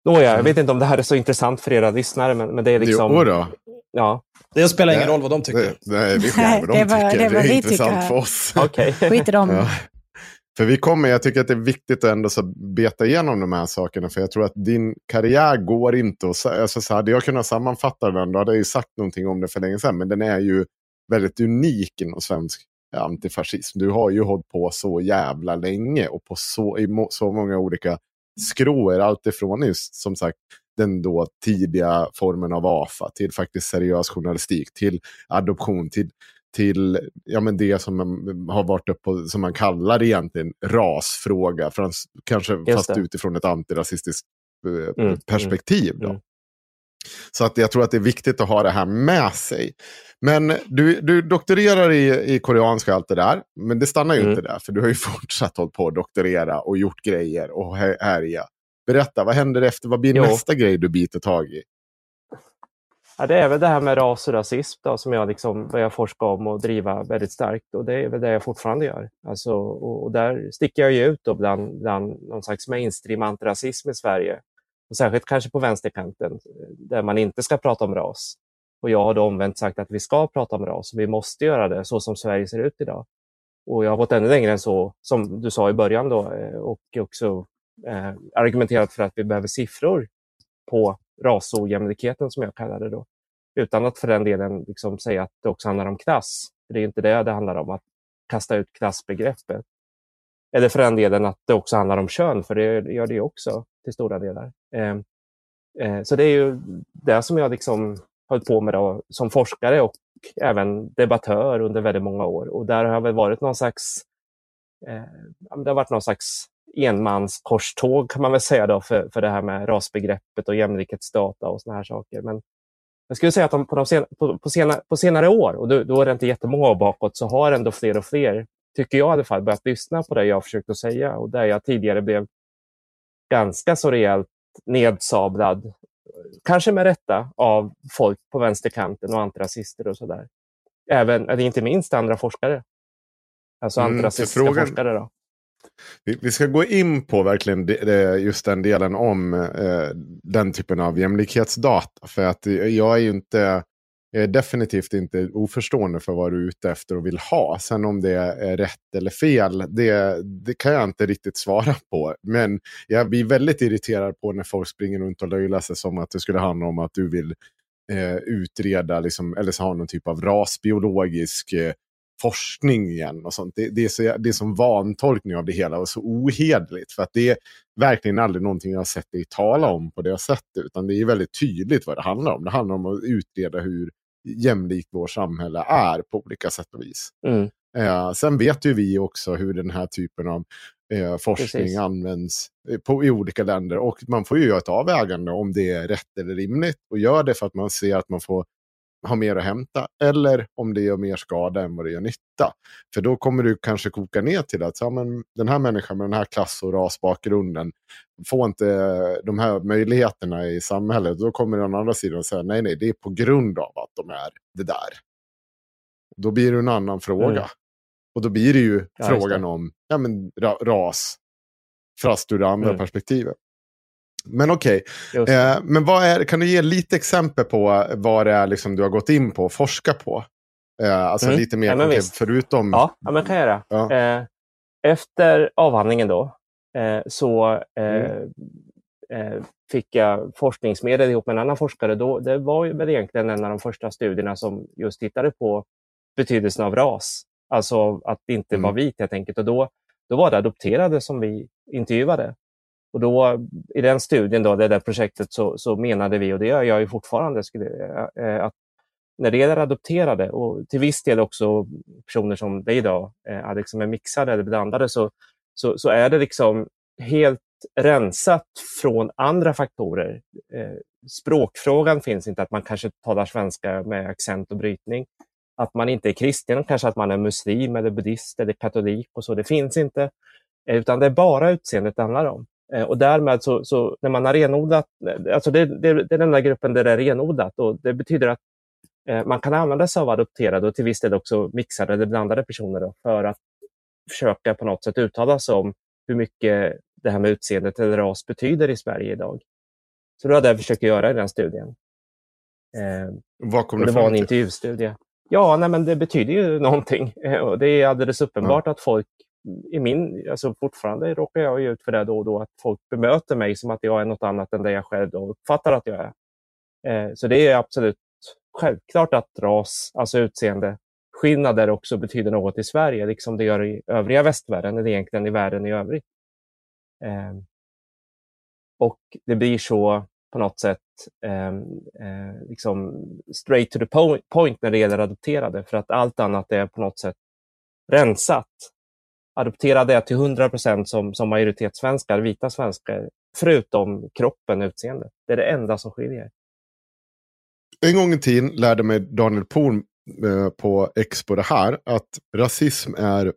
C: Nåja, jag vet inte om det här är så intressant för era lyssnare, men, men det är liksom...
A: Jo då.
C: Ja.
B: Det spelar ingen roll vad de tycker.
A: Det, nej, vi skiter vad de
D: det var,
A: tycker.
D: Det,
A: det är intressant för oss.
C: Okay.
D: Skit i dem. Ja.
A: För vi kommer, jag tycker att det är viktigt att ändå så beta igenom de här sakerna. För jag tror att din karriär går inte att... Alltså så hade jag kunnat sammanfatta den, då hade jag ju sagt någonting om det för länge sedan. Men den är ju väldigt unik inom svensk antifascism. Du har ju hållit på så jävla länge och på så, i så många olika skråer. Alltifrån just som sagt den då tidiga formen av AFA till faktiskt seriös journalistik, till adoption, till, till ja, men det som har varit uppe som man kallar egentligen rasfråga, frans, kanske Just fast det. utifrån ett antirasistiskt eh, mm, mm, perspektiv. Då. Mm. Så att jag tror att det är viktigt att ha det här med sig. Men du, du doktorerar i, i koreanska allt det där. Men det stannar ju mm. inte där. För du har ju fortsatt hållit på att doktorera och gjort grejer och härja. Berätta, vad händer efter? Vad blir jo. nästa grej du biter tag i?
C: Ja, det är väl det här med ras och rasism då, som jag liksom börjar forska om och driva väldigt starkt. Och det är väl det jag fortfarande gör. Alltså, och, och där sticker jag ju ut då bland, bland någon slags mainstream antirasism i Sverige. Och särskilt kanske på vänsterkanten, där man inte ska prata om ras. Och jag har då omvänt sagt att vi ska prata om ras. Vi måste göra det så som Sverige ser ut idag. Och jag har gått ännu längre än så, som du sa i början då, eh, och också eh, argumenterat för att vi behöver siffror på rasojämlikheten som jag kallar det då. Utan att för den delen liksom säga att det också handlar om klass. Det är inte det det handlar om, att kasta ut klassbegreppet. Eller för den delen att det också handlar om kön, för det gör det också till stora delar. Eh, eh, så det är ju det som jag liksom höll på med då, som forskare och även debattör under väldigt många år. Och där har jag väl varit någon slags, eh, det har varit någon slags enmanskorståg kan man väl säga då för, för det här med rasbegreppet och jämlikhetsdata och såna här saker. Men jag skulle säga att de, på, de sen, på, på, senare, på senare år, och då, då är det inte jättemånga år bakåt, så har ändå fler och fler, tycker jag i alla fall, börjat lyssna på det jag försökt att säga och där jag tidigare blev ganska så rejält nedsablad, kanske med rätta, av folk på vänsterkanten och antirasister och sådär. Även, eller inte minst andra forskare. Alltså mm, antirasistiska forskare. Då.
A: Vi, ska gå in på verkligen just den delen om eh, den typen av jämlikhetsdata. För att jag är ju inte, jag är definitivt inte oförstående för vad du är ute efter och vill ha. Sen om det är rätt eller fel, det, det kan jag inte riktigt svara på. Men jag blir väldigt irriterad på när folk springer runt och löjlar sig som att det skulle handla om att du vill eh, utreda, liksom, eller så ha någon typ av rasbiologisk eh, forskning igen. och sånt. Det, det, är så, det är som vantolkning av det hela och så ohedligt. För att det är verkligen aldrig någonting jag har sett dig tala om på det sättet. Utan det är väldigt tydligt vad det handlar om. Det handlar om att utreda hur jämlikt vårt samhälle är på olika sätt och vis. Mm. Eh, sen vet ju vi också hur den här typen av eh, forskning Precis. används eh, på, i olika länder. Och man får ju göra ett avvägande om det är rätt eller rimligt. Och gör det för att man ser att man får har mer att hämta eller om det gör mer skada än vad det gör nytta. För då kommer du kanske koka ner till att ja, men den här människan med den här klass och rasbakgrunden får inte de här möjligheterna i samhället. Då kommer den andra sidan säga nej, nej, det är på grund av att de är det där. Då blir det en annan fråga. Mm. Och då blir det ju ja, frågan det. om ja, men, ra ras, fast ur det andra mm. perspektivet. Men okej, okay. eh, men vad är, kan du ge lite exempel på vad det är liksom du har gått in på och forskat på? Eh, alltså mm. lite mer ja, konkret, förutom...
C: Ja, ja men kan jag göra. Ja. Eh, efter avhandlingen då eh, så eh, mm. Eh, fick jag forskningsmedel ihop med en annan forskare. Då, det var ju väl egentligen en av de första studierna som just tittade på betydelsen av ras. Alltså att inte mm. vara vit helt enkelt. Och då, då var det adopterade som vi intervjuade. Och då, I den studien, då, det där projektet, så, så menade vi, och det gör jag ju fortfarande, skulle, eh, att när det gäller adopterade och till viss del också personer som dig idag, eh, Alex, som är mixade eller blandade, så, så, så, är det liksom helt rensat från andra faktorer. Eh, språkfrågan finns inte, att man kanske talar svenska med accent och brytning. Att man inte är kristen, kanske att man är muslim eller buddhist eller katolik och så, det finns inte. Eh, utan det är bara utseendet det handlar om. Eh, och därmed så, så, när man har renodlat, alltså det, det, det är den där gruppen där det är renodlat och det betyder att eh, man kan använda sig av adopterade och till viss del också mixade eller blandade personer då, för att försöka på något sätt uttala sig om hur mycket det här med utseendet eller ras betyder i Sverige idag. Så det var det jag försökte göra i den studien.
A: Eh, Vad kom
C: det,
A: det
C: var en intervjustudie. Ja, nej, men det betyder ju någonting. Och det är alldeles uppenbart ja. att folk i min, alltså fortfarande råkar jag ut för det då och då, att folk bemöter mig som att jag är något annat än det jag själv då uppfattar att jag är. Eh, så det är absolut självklart att ras, alltså utseende, skillnader också betyder något i Sverige, liksom det gör i övriga västvärlden, eller egentligen i världen i övrigt. Eh, och det blir så på något sätt eh, eh, liksom straight to the point när det gäller adopterade, för att allt annat är på något sätt rensat. Adopterade är till 100 procent som, som majoritetssvenskar, vita svenskar, förutom kroppen, utseendet. Det är det enda som skiljer.
A: En gång i tiden lärde mig Daniel Pohl eh, på Expo det här, att rasism är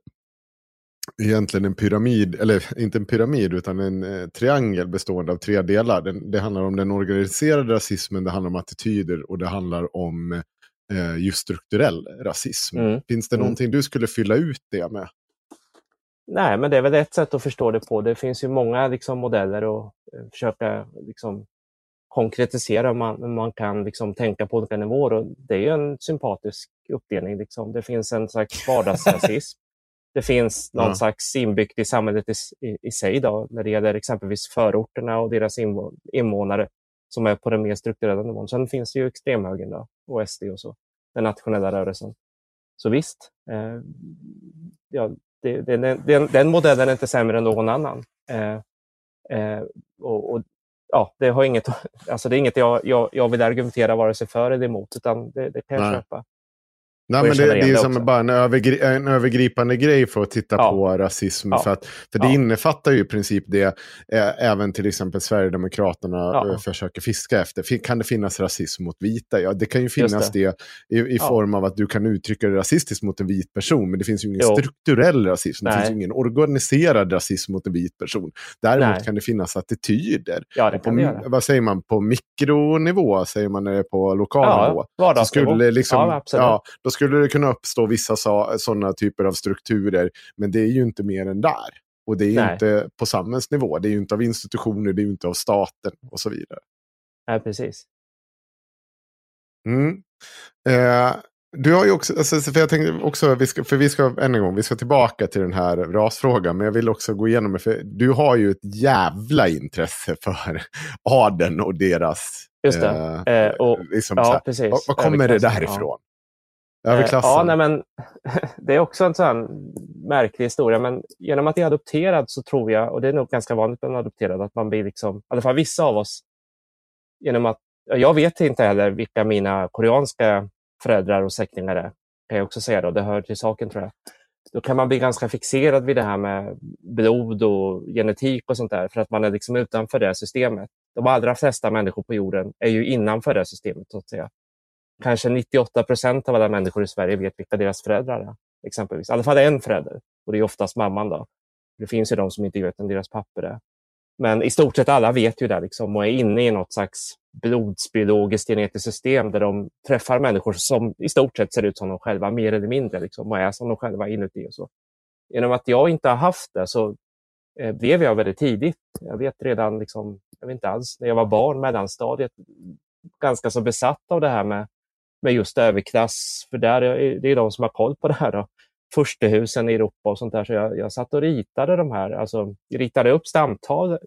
A: egentligen en pyramid, eller inte en pyramid utan en eh, triangel bestående av tre delar. Den, det handlar om den organiserade rasismen, det handlar om attityder och det handlar om eh, just strukturell rasism. Mm. Finns det mm. någonting du skulle fylla ut det med?
C: Nej, men det är väl ett sätt att förstå det på. Det finns ju många liksom, modeller att eh, försöka liksom, konkretisera. Man, man kan liksom, tänka på olika nivåer och det är ju en sympatisk uppdelning. Liksom. Det finns en slags vardagsrasism det finns någon ja. slags inbyggt i samhället i, i, i, sig då, när det gäller exempelvis förorterna och deras invånare som är på den mer strukturella nivån. Sen finns det ju extremhögern då, och SD och så, den nationella rörelsen. Så visst, eh, ja, det, det, den, den, modellen är inte sämre än någon annan. Eh, eh, och, och, ja, det, har inget, alltså det är inget jag, jag, jag vill argumentera vare sig för eller emot, utan det, det kan jag Nej. köpa.
A: Nej, men det, det är som bara en, övergri en, övergripande grej för att titta ja. på rasism. Ja. För, att, för det ja. innefattar ju i princip det eh, även till exempel Sverigedemokraterna eh, försöker fiska efter. Kan det finnas rasism mot vita? Ja, det kan ju finnas det. det, i, i form av att du kan uttrycka det rasistiskt mot en vit person. Men det finns ju ingen jo. strukturell rasism. Det Nej. finns ju ingen organiserad rasism mot en vit person. Däremot Nej. kan det finnas attityder.
C: Ja, det
A: kan
C: på, det
A: vad säger man? På mikronivå säger man det på lokal nivå. Så skulle liksom, ja, ja, då skulle det kunna uppstå vissa sådana typer av strukturer. Men det är ju inte mer än där. Och det är ju inte på samhällsnivå. Det är ju inte av institutioner, det är ju inte av staten och så vidare.
C: Nej, precis.
A: Mm. Eh, du har ju också, alltså, för jag tänkte också, vi ska, för vi ska än en gång, vi ska tillbaka till den här rasfrågan, men jag vill också gå igenom det, för du har ju ett jävla intresse för adeln och deras...
C: Just det. Eh, eh och,
A: liksom ja, precis. Var, var kommer det därifrån?
C: Överklassen? Ja, nej, men, det är också en sån märklig historia, men genom att jag är adopterad så tror jag, och det är nog ganska vanligt bland adopterade, att man blir liksom, i alla fall vissa av oss, genom att, jag vet inte heller vilka mina koreanska föräldrar och släktingar är, kan jag också säga då, det hör till saken tror jag. Då kan man bli ganska fixerad vid det här med blod och genetik och sånt där, för att man är liksom utanför det systemet. De allra flesta människor på jorden är ju innanför det systemet, så att säga kanske 98 procent av alla människor i Sverige vet vilka deras föräldrar är. Exempelvis. I alla fall en förälder. Och det är oftast mamman. Då. Det finns ju de som inte vet vem deras papper är. Men i stort sett alla vet ju det liksom, och är inne i något slags blodsbiologiskt genetiskt system där de träffar människor som i stort sett ser ut som de själva, mer eller mindre, liksom, och är som de själva inuti. Och så. Genom att jag inte har haft det så eh, blev jag väldigt tidigt. Jag vet redan, liksom, jag vet inte alls, när jag var barn, mellanstadiet, ganska så besatt av det här med med just överklass. För där är, det är de som har koll på det här. Då. Furstehusen i Europa och sånt där. Så jag, jag satt och ritade de här, alltså ritade upp stamtavlor,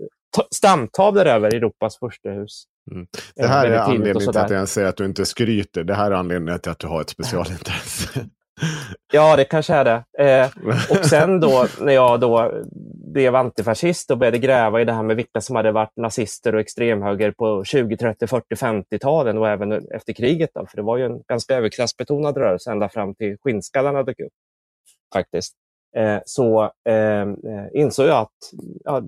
C: stamtavlor över Europas furstehus.
A: Mm. Det här är anledningen till att jag säger att du inte skryter. Det här är anledningen till att du har ett specialintresse.
C: Ja, det kanske är det. Eh, och sen då när jag då blev antifascist och började gräva i det här med vilka som hade varit nazister och extremhöger på 20, 30, 40, 50-talen och även efter kriget. Då, för det var ju en ganska överklassbetonad rörelse ända fram till skinnskallarna dök upp. Faktiskt. Eh, så eh, eh insåg jag att ja,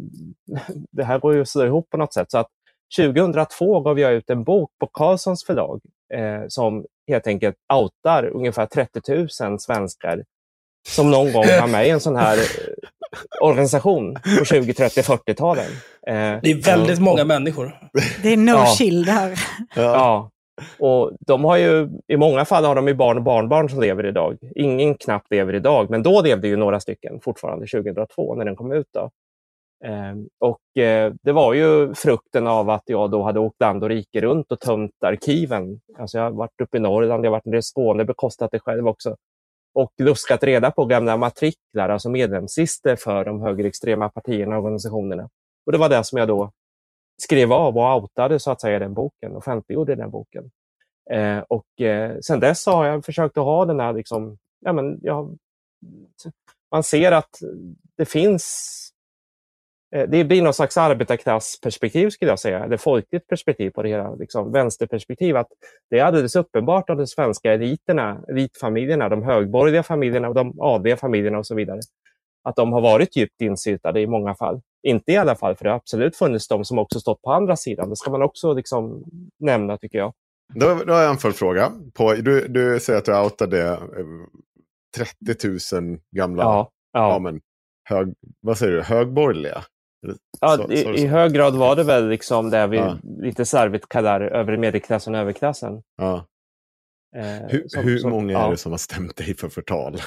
C: det här går ju att slå ihop på något sätt. Så att 2002 gav jag ut en bok på Carlssons förlag eh, som helt enkelt outar ungefär 30 000 svenskar som någon gång var med i en sån här organisation på 20, 30, 40-talen.
B: Eh, det är väldigt många och, människor.
D: Det är no ja. chill där.
C: Ja. ja. Och de har ju, I många fall har de ju barn och barnbarn som lever idag. Ingen knappt lever idag, men då levde ju några stycken fortfarande 2002 när den kom ut. Då. Eh, och eh, Det var ju frukten av att jag då hade åkt land och rike runt och tömt arkiven. Alltså jag har varit uppe i Norrland, jag har varit nere i Skåne, bekostat det själv också och luskat reda på gamla matriklar, alltså medlemslistor för de högerextrema partierna och organisationerna. Och det var det som jag då skrev av och outade så att säga den boken, offentliggjorde den boken. Eh, och eh, sen dess har jag försökt att ha den här, liksom, ja, men jag, man ser att det finns det blir någon slags arbetarklassperspektiv skulle jag säga, eller folkligt perspektiv på det hela, liksom vänsterperspektiv. Att det är alldeles uppenbart att de svenska eliterna, elitfamiljerna, de högborgerliga familjerna de adliga familjerna och så vidare, att de har varit djupt insyltade i många fall. Inte i alla fall, för det har absolut funnits de som också stått på andra sidan. Det ska man också liksom nämna tycker jag.
A: Då, då har jag en följdfråga. Du, du säger att du outade 30 000 gamla,
C: Ja, ja.
A: ja, men, hög, vad säger du, högborgerliga?
C: Ja,
A: Så-
C: i,
A: så-
C: I hög grad var det väl liksom det vi
A: Ja.
C: lite slarvigt kallar övre medelklassen och överklassen.
A: Ja.
C: Eh,
A: Hur,
C: som-
A: hur
C: som-
A: många
C: ja.
A: är det som har stämt dig för förtal?
C: Eh,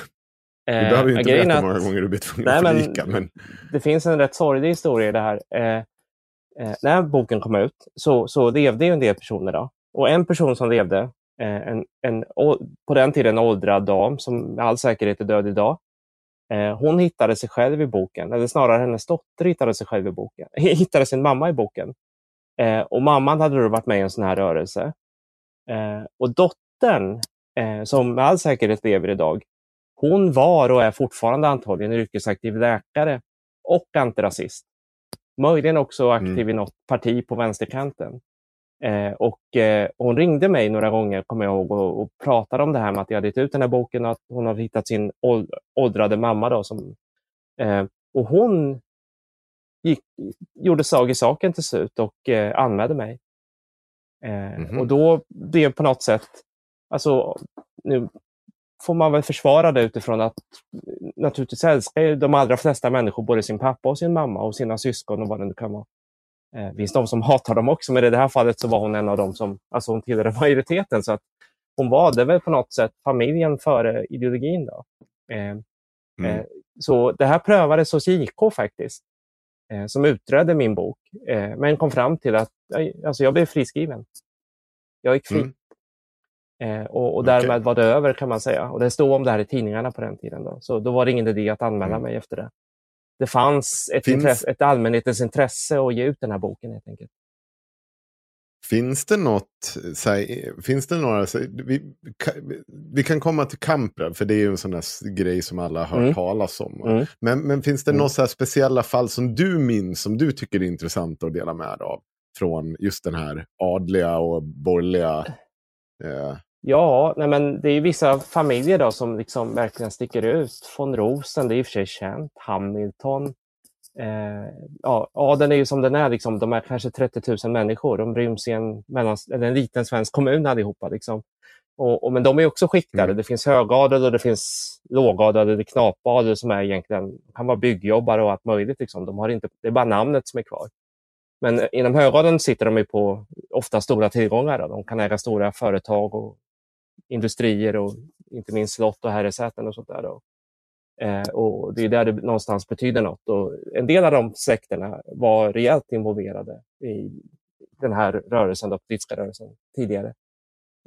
A: Du behöver ju inte berätta hur många gånger du blivit tvungen
C: Nej,
A: att
C: men-
A: predika. Men...
C: Det finns en rätt sorglig historia i det här. Eh, eh, när boken kom ut så, så levde ju en del personer. Då. Och en person som levde, eh, en, en, på den tiden en åldrad dam som med all säkerhet är död idag. Eh, hon hittade sig själv i boken, eller snarare hennes dotter hittade sig själv i boken. hittade sin mamma i boken. Eh, och mamman hade då varit med i en sån här rörelse. Eh, och dottern, som med all säkerhet lever idag, hon var och är fortfarande antagligen yrkesaktiv läkare och antirasist. Möjligen också aktiv
A: Mm.
C: i något parti på vänsterkanten. Eh, och eh, hon ringde mig några gånger, kommer jag ihåg, och, och pratade om det här med att jag hade gett ut den här boken och att hon hade hittat sin åld- åldrade mamma. Då, som, eh, och hon gick, gjorde slag i saken till slut och eh, anmälde mig. Eh,
A: Mhm.
C: Och då blev på något sätt, alltså nu får man väl försvara det utifrån att naturligtvis älskar de allra flesta människor både sin pappa och sin mamma och sina syskon och vad det nu kan vara. Eh, Det finns de som hatar dem också, men i det här fallet så var hon en av dem som, alltså hon tillhörde majoriteten. Så att hon valde väl på något sätt familjen före ideologin. Då. Eh,
A: Mm.
C: Eh, Så det här prövades hos JK faktiskt, eh, som utredde min bok, eh, men kom fram till att alltså jag blev friskriven. Jag gick fri.
A: Mm.
C: Eh, och, och
A: Okej.
C: därmed var det över kan man säga. Och det stod om det här i tidningarna på den tiden. Då. Så då var det ingen idé att anmäla
A: Mm.
C: mig efter det. Det fanns ett,
A: Finns-
C: intresse, ett allmänhetens intresse att ge ut den här boken helt enkelt.
A: Finns det något, här, finns det några, så, vi, vi kan komma till Kamprad, för det är ju en sån där grej som alla har hört
C: Mm.
A: talas om.
C: Mm.
A: Men, men finns det
C: Mm.
A: några här speciella fall som du minns, som du tycker är intressant att dela med dig av? Från just den här adliga och borgerliga... Eh,
C: Ja, nej men det är vissa familjer då som liksom verkligen sticker ut. Von Rosen, det är i och för sig känt. Hamilton. Eh, ja, adeln är ju som den är. Liksom. De är kanske 30 000 människor. De ryms i en, mellan, en liten svensk kommun allihopa. Liksom. Och, och, men de är också skiktade.
A: Mm.
C: Det finns högadel och det finns lågadel eller knapadel som är egentligen kan vara byggjobbare och allt möjligt. Liksom. De har inte, det är bara namnet som är kvar. Men inom högadeln sitter de ju på ofta stora tillgångar. Då. De kan äga stora företag och industrier och inte minst slott och herresäten och sånt där. Då. Eh, och det är där det någonstans betyder något. Och en del av de släkterna var rejält involverade i den här rörelsen, den politiska rörelsen, tidigare.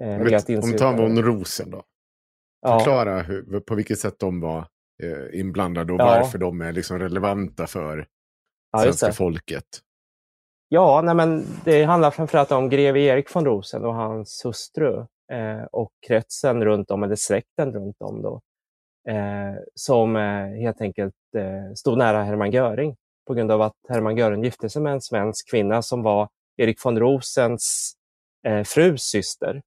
C: Eh,
A: vet, om vi tar von Rosen då.
C: ja,
A: Förklara hur, på vilket sätt de var eh, inblandade och
C: Ja.
A: varför de är liksom relevanta för
C: ja,
A: svenska folket.
C: Ja, nej men det handlar framförallt om greve Erik von Rosen och hans hustru eh, och kretsen runt om, eller släkten runt om då, eh, som eh, helt enkelt eh, stod nära Hermann Göring på grund av att Hermann Göring gifte sig med en svensk kvinna som var Erik von Rosens eh, frus syster.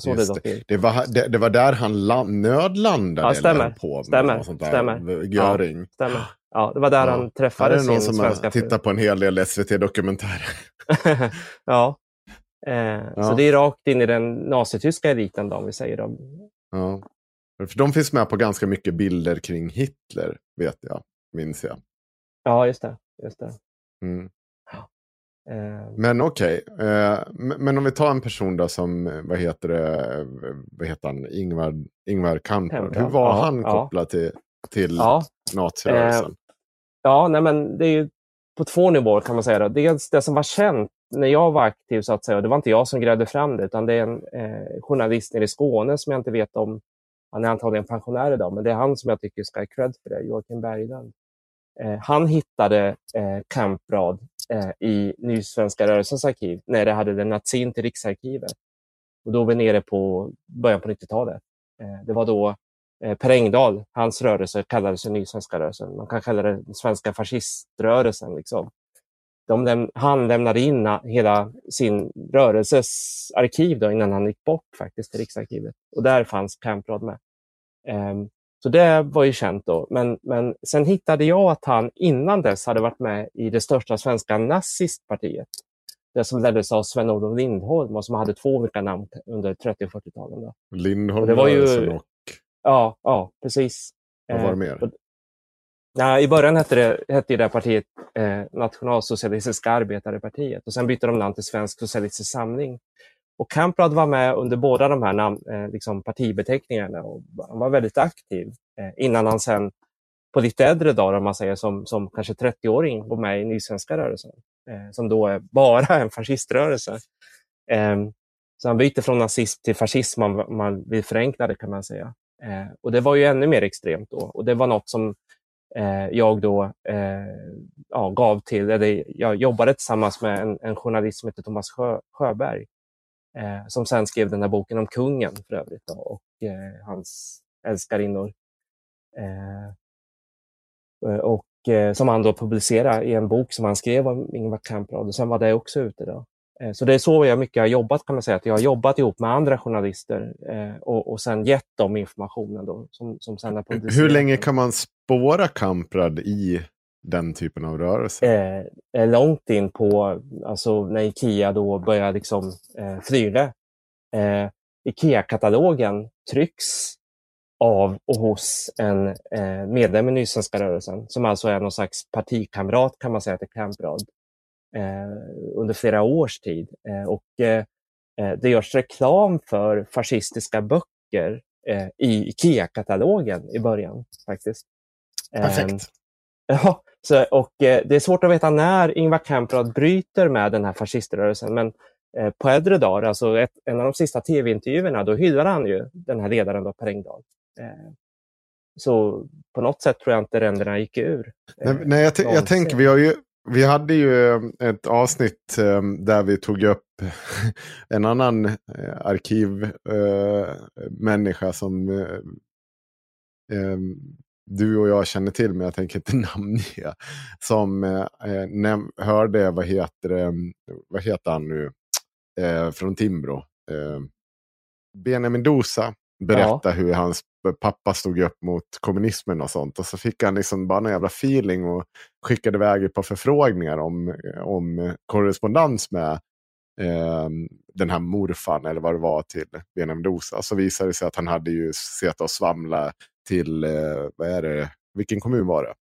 C: Så det
A: det. Det var, det, var där han land, nödlandade
C: Ja, stämmer.
A: på
C: Stämmer.
A: sånt där.
C: Stämmer.
A: Göring.
C: Stämmer. Ja, det var där
A: Ja.
C: han
A: Här är
C: träffade
A: det någon
C: sin
A: som
C: svenska
A: har
C: fru.
A: tittat på en hel del SVT-dokumentärer.
C: ja. Eh,
A: Ja.
C: Så det är rakt in i den nazityska eliten då, om vi säger. Då.
A: Ja. För de finns med på ganska mycket bilder kring Hitler, vet jag. Minns jag.
C: Ja, just det. Just det.
A: Mm.
C: Eh,
A: Men okej, eh, men om vi tar en person då som, eh, vad heter det, eh, vad heter han, Ingvar, Ingvar Kamprad. Hur var
C: ja,
A: han kopplad till, till
C: ja,
A: nazirörelsen?
C: ja nej, men det är ju på två nivåer kan man säga. Då. Dels det som var känt när jag var aktiv, så att säga, och det var inte jag som grävde fram det, utan det är en eh, journalist nere i Skåne som jag inte vet om han är antagligen pensionär idag, men det är han som jag tycker ska ha cred för det, Joakim Berglund. Eh, han hittade eh, Kamprad eh, i Nysvenska rörelsens arkiv när det hade lämnats in till Riksarkivet. Och då var vi nere på början på 90-talet. Eh, det var då eh, Per Engdahl, hans rörelse kallades Nysvenska rörelsen. Man kan kalla det den svenska fasciströrelsen. Liksom. Läm han lämnade in hela sin rörelses arkiv då, innan han gick bort faktiskt till Riksarkivet. Och där fanns Kamprad med. Um, så det var ju känt då. Men, men sen hittade jag att han innan dess hade varit med i det största svenska nazistpartiet. Det som leddes av Sven-Olof Lindholm och som hade två olika namn under 30 och 40-talen.
A: Lindholm
C: det var
A: ju... och...
C: Ja, ja, precis.
A: Vad var det mer?
C: Ja, I början hette det, hette det partiet eh, Nationalsocialistiska arbetarepartiet och sen bytte de namn till Svensk socialistisk samling. Och Kamprad var med under båda de här namn, eh, liksom partibeteckningarna och han var väldigt aktiv eh, innan han sen på lite äldre dagar, om man säger som, som kanske 30-åring, var med i Nysvenska rörelsen, eh, som då är bara en fasciströrelse. Ehm, så han byter från nazism till fascism, man, man vill förenkla det kan man säga. Eh, och det var ju ännu mer extremt då och det var något som jag då eh, ja, gav till, eller jag jobbade tillsammans med en, en journalist som heter Thomas Sjö, Sjöberg eh, som sen skrev den här boken om kungen för övrigt då, och eh, hans älskarinnor. Eh, och som han då publicerade i en bok som han skrev om Ingvar Kamprad och sen var det också ute. Då. Så det är så jag mycket har jobbat kan man säga, att jag har jobbat ihop med andra journalister och, och sen gett dem informationen då, som, som sen har publicerats.
A: Hur länge kan man spåra Kamprad i den typen av rörelse?
C: Eh, eh, långt in på, alltså när Ikea då börjar liksom eh, flyga. Eh, Ikea-katalogen trycks av och hos en eh, medlem i Nysvenska rörelsen som alltså är någon slags partikamrat kan man säga till Kamprad eh, under flera års tid. Eh, och eh, eh det görs reklam för fascistiska böcker eh, i Ikea-katalogen i början faktiskt.
B: Perfekt.
C: Ja, så, och, eh, det är svårt att veta när Ingvar Kamprad bryter med den här fasciströrelsen, men eh, på äldre dagar, alltså ett, en av de sista tv-intervjuerna, då hyllar han ju den här ledaren, då, Per Engdahl. Eh, så på något sätt tror jag inte ränderna gick ur.
A: Nej, nej jag, jag tänker, vi, har ju, vi hade ju eh, ett avsnitt eh, där vi tog upp en annan eh, arkivmänniska eh, som du och jag känner till, men jag tänker inte namnge. Som eh, näm- hörde, vad heter, det, vad heter han nu, eh, från Timbro. Eh, Benjamin Dosa berätta ja. hur hans pappa stod upp mot kommunismen och sånt. Och så fick han liksom bara någon jävla feeling och skickade iväg ett par förfrågningar om, om korrespondens med eh, den här morfan eller vad det var till Benjamin Dosa. Så visade det sig att han hade ju sett och svamla till, eh, vad är det, vilken kommun var det?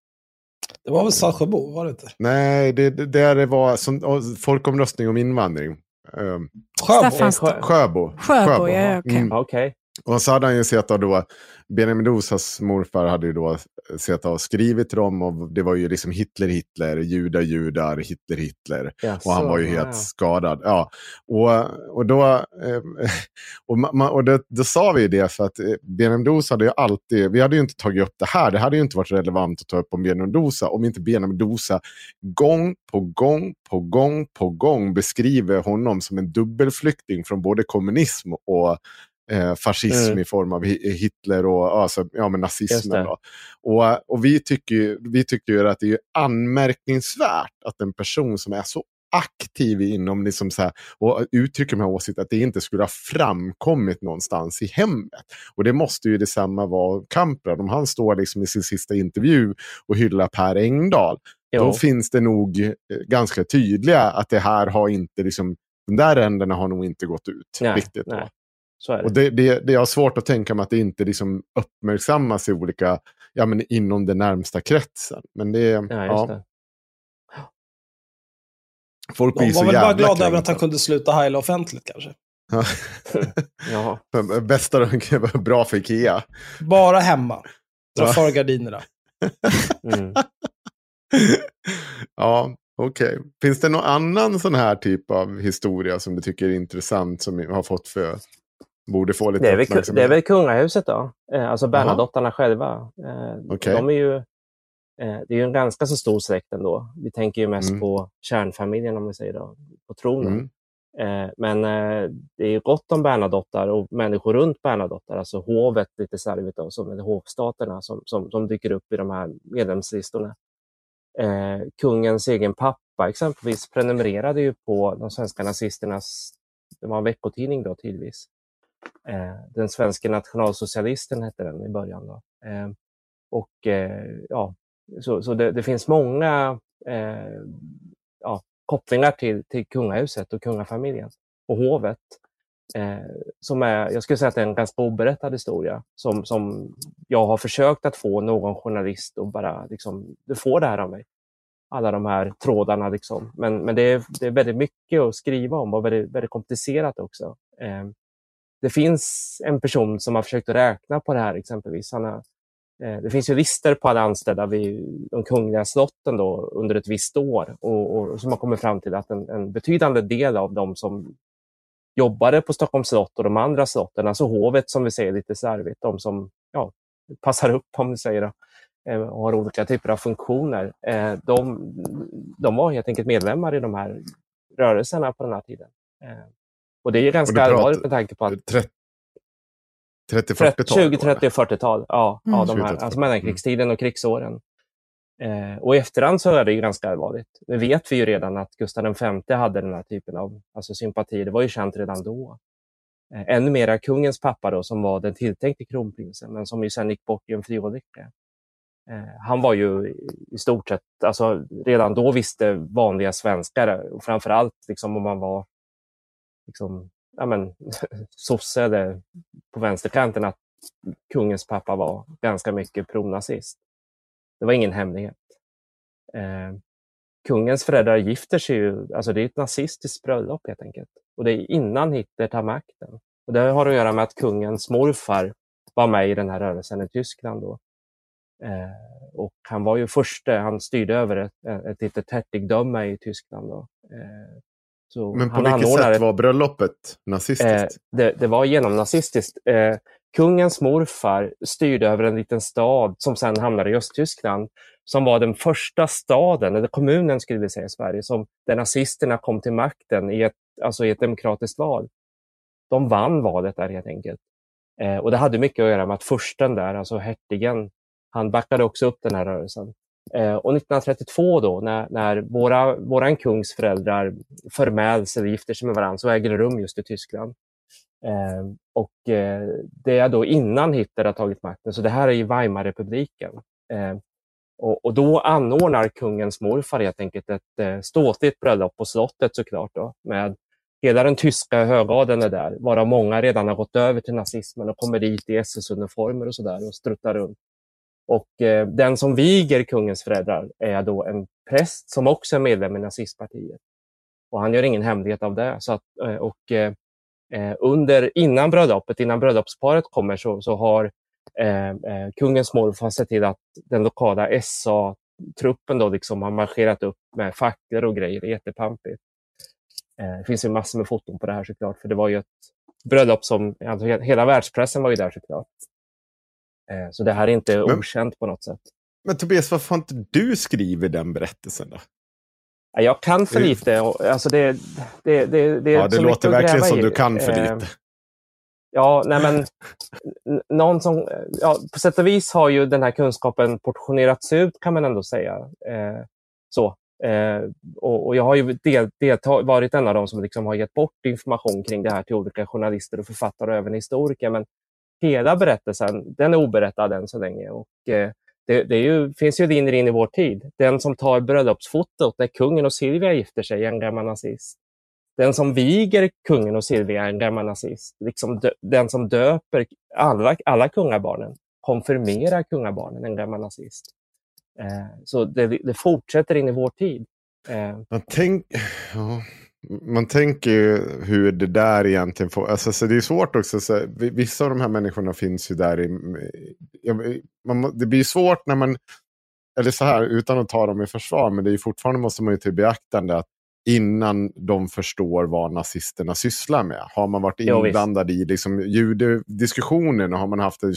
B: Det var väl Saltsjöbo, var det inte?
A: Nej, det, det, där det var som, folkomröstning om invandring. Um,
D: Sjöbo.
A: Sjöbo. Sjöbo,
D: Sjöbo ja, okej. Okay.
C: Mm. okay.
A: Och så hade han ju sett då, Benjamin Dosas morfar hade ju då sett och skrivit till dem och det var ju liksom Hitler, Hitler, judar, judar, Hitler, Hitler.
C: Ja,
A: och han var ju helt ja. skadad. Ja. Och, och då, eh, och, man, och det, då sa vi ju det för att eh, Benjamin Dosa hade ju alltid, vi hade ju inte tagit upp det här, det hade ju inte varit relevant att ta upp om Benjamin Dosa om inte Benjamin Dosa gång på gång på gång på gång beskriver honom som en dubbelflykting från både kommunism och eh, fascism mm. i form av Hitler och alltså, ja, men nazismen. Och, och vi tycker, vi tycker ju att det är anmärkningsvärt att en person som är så aktiv inom liksom så här, och uttrycker de här åsikterna, att det inte skulle ha framkommit någonstans i hemmet. Och det måste ju detsamma vara Kamprad. Om han står liksom i sin sista intervju och hyllar Per Engdahl, jo. då finns det nog eh, ganska tydliga att det här har inte, liksom, de där ändarna har nog inte gått ut
C: nej,
A: riktigt.
C: Nej. Så är det.
A: Och det, det, det är svårt att tänka mig att det inte liksom uppmärksammas i olika, ja, men inom den närmsta kretsen. Men det,
C: ja, ja. Det.
A: Folk
B: blir
A: så
B: var väl
A: bara
B: glada över att han kunde sluta heila offentligt kanske.
C: ja.
A: Bästa bra för Ikea.
B: Bara hemma. Dra ja. för gardinerna.
A: mm. ja, okej. Okay. Finns det någon annan sån här typ av historia som du tycker är intressant som har fått för borde få lite
C: Det är, väl, det är väl kungahuset då, eh, alltså Bernadottarna själva. Eh,
A: Okej.
C: De är ju, eh, det är ju en ganska så stor släkt ändå. Vi tänker ju mest
A: Mm.
C: på kärnfamiljen om vi säger då, på tronen.
A: Mm.
C: Men det är gott om Bernadottar och människor runt Bernadottar, alltså hovet lite slarvigt, då, som är hovstaterna som, som, som dyker upp i de här medlemslistorna. Eh, kungens egen pappa exempelvis prenumererade ju på de svenska nazisternas, det var en veckotidning då tidvis. Eh, den svenska nationalsocialisten hette den i början. Då. Eh, och eh, ja, så, så det, det finns många eh, ja, kopplingar till, till kungahuset och kungafamiljen och hovet. Eh, som är, jag skulle säga att det är en ganska oberättad historia som, som jag har försökt att få någon journalist att bara, liksom, du får det här av mig. Alla de här trådarna. Liksom. Men, men det, är, det är väldigt mycket att skriva om och väldigt, väldigt komplicerat också. Eh, det finns en person som har försökt att räkna på det här exempelvis. Han har, eh, det finns ju listor på alla anställda vid de kungliga slotten då, under ett visst år och, och som har kommit fram till att en, en betydande del av de som jobbade på Stockholms slott och de andra slotten, alltså hovet som vi säger lite slarvigt, de som ja, passar upp om vi säger det, eh, och har olika typer av funktioner, eh, de, de var helt enkelt medlemmar i de här rörelserna på den här tiden. Eh, och det är ju ganska allvarligt med tanke på att
A: 30 30-40-tal?
C: 20, 30 och 40-tal. Ja,
D: Mm.
C: ja de här,
A: 20,
C: alltså mellankrigstiden och krigsåren. Eh, och i efterhand så är det ju ganska allvarligt. Nu vet vi ju redan att Gustav V hade den här typen av alltså sympati. Det var ju känt redan då. Eh, ännu mera kungens pappa då, som var den tilltänkte kronprinsen, men som ju sen gick bort i en flyolycka. Eh, han var ju i stort sett, alltså redan då visste vanliga svenskar, framför allt liksom om man var liksom, ja men, sosse eller på vänsterkanten, att kungens pappa var ganska mycket pronazist. Det var ingen hemlighet. Eh, kungens föräldrar gifter sig ju, alltså det är ett nazistiskt bröllop helt enkelt. Och det är innan Hitler tar makten. Och det har att göra med att kungens morfar var med i den här rörelsen i Tyskland då. Eh, och han var ju förste, han styrde över ett, ett litet hertigdöme i Tyskland. Då. Eh, så
A: Men på vilket sätt var bröllopet nazistiskt?
C: Eh, det, det var genomnazistiskt. Eh, kungens morfar styrde över en liten stad som sen hamnade i Östtyskland, som var den första staden, eller kommunen skulle vi säga i Sverige, som, där nazisterna kom till makten i ett, alltså i ett demokratiskt val. De vann valet där helt enkelt. Eh, och det hade mycket att göra med att försten där, alltså hertigen, han backade också upp den här rörelsen. Eh, och 1932 då, när, när våra, våran kungs föräldrar förmäls eller gifter sig med varandra, så äger det rum just i Tyskland. Eh, och eh, det är då innan Hitler har tagit makten, så det här är i Weimarrepubliken. Eh, och, och då anordnar kungens morfar helt enkelt ett eh, ståtligt bröllop på slottet såklart. Då, med hela den tyska högadeln är där, varav många redan har gått över till nazismen och kommer dit i SS-uniformer och sådär och struttar runt. Och eh, den som viger kungens föräldrar är då en präst som också är medlem i nazistpartiet. Och han gör ingen hemlighet av det. Så att, eh, och, eh, eh under, innan bröllopet, innan bröllopsparet kommer, så, så har eh, eh, kungens morfar sett till att den lokala SA-truppen då liksom har marscherat upp med facklor och grejer. Det är jättepampigt. Eh, det finns ju massor med foton på det här såklart, för det var ju ett bröllop som, alltså, hela världspressen var ju där såklart. Eh, så det här är inte
A: Men-
C: okänt på något sätt.
A: Men Tobias, varför har inte du skrivit den berättelsen då?
C: Ja, Jag kan för lite. Alltså det, det, det, det är
A: Ja, det låter verkligen som du kan för
C: Eh,
A: lite.
C: Ja, nej men någon som, ja, på sätt och vis har ju den här kunskapen portionerats ut kan man ändå säga. Eh, så. Eh, och, och jag har ju del, delta, varit en av dem som liksom har gett bort information kring det här till olika journalister och författare och även historiker. Men hela berättelsen, den är oberättad än så länge. Och, eh, det, det är ju, finns ju linjer in i vår tid. Den som tar bröllopsfotot när kungen och Silvia gifter sig är en gammal nazist. Den som viger kungen och Silvia är en gammal nazist. Liksom dö, den som döper alla, alla kungabarnen, konfirmerar kungabarnen, en gammal nazist. Eh, så det, det fortsätter in i vår tid. Eh,
A: Jag tänk, ja, man tänker ju hur det där egentligen får... Alltså, så det är svårt också. Så, vi- vissa av de här människorna finns ju där i... Man, det blir svårt när man... Eller så här, utan att ta dem i försvar, men det är fortfarande måste man ju ta i beaktande att innan de förstår vad nazisterna sysslar med. Har man varit inblandad i liksom, judediskussionen och har man haft eh,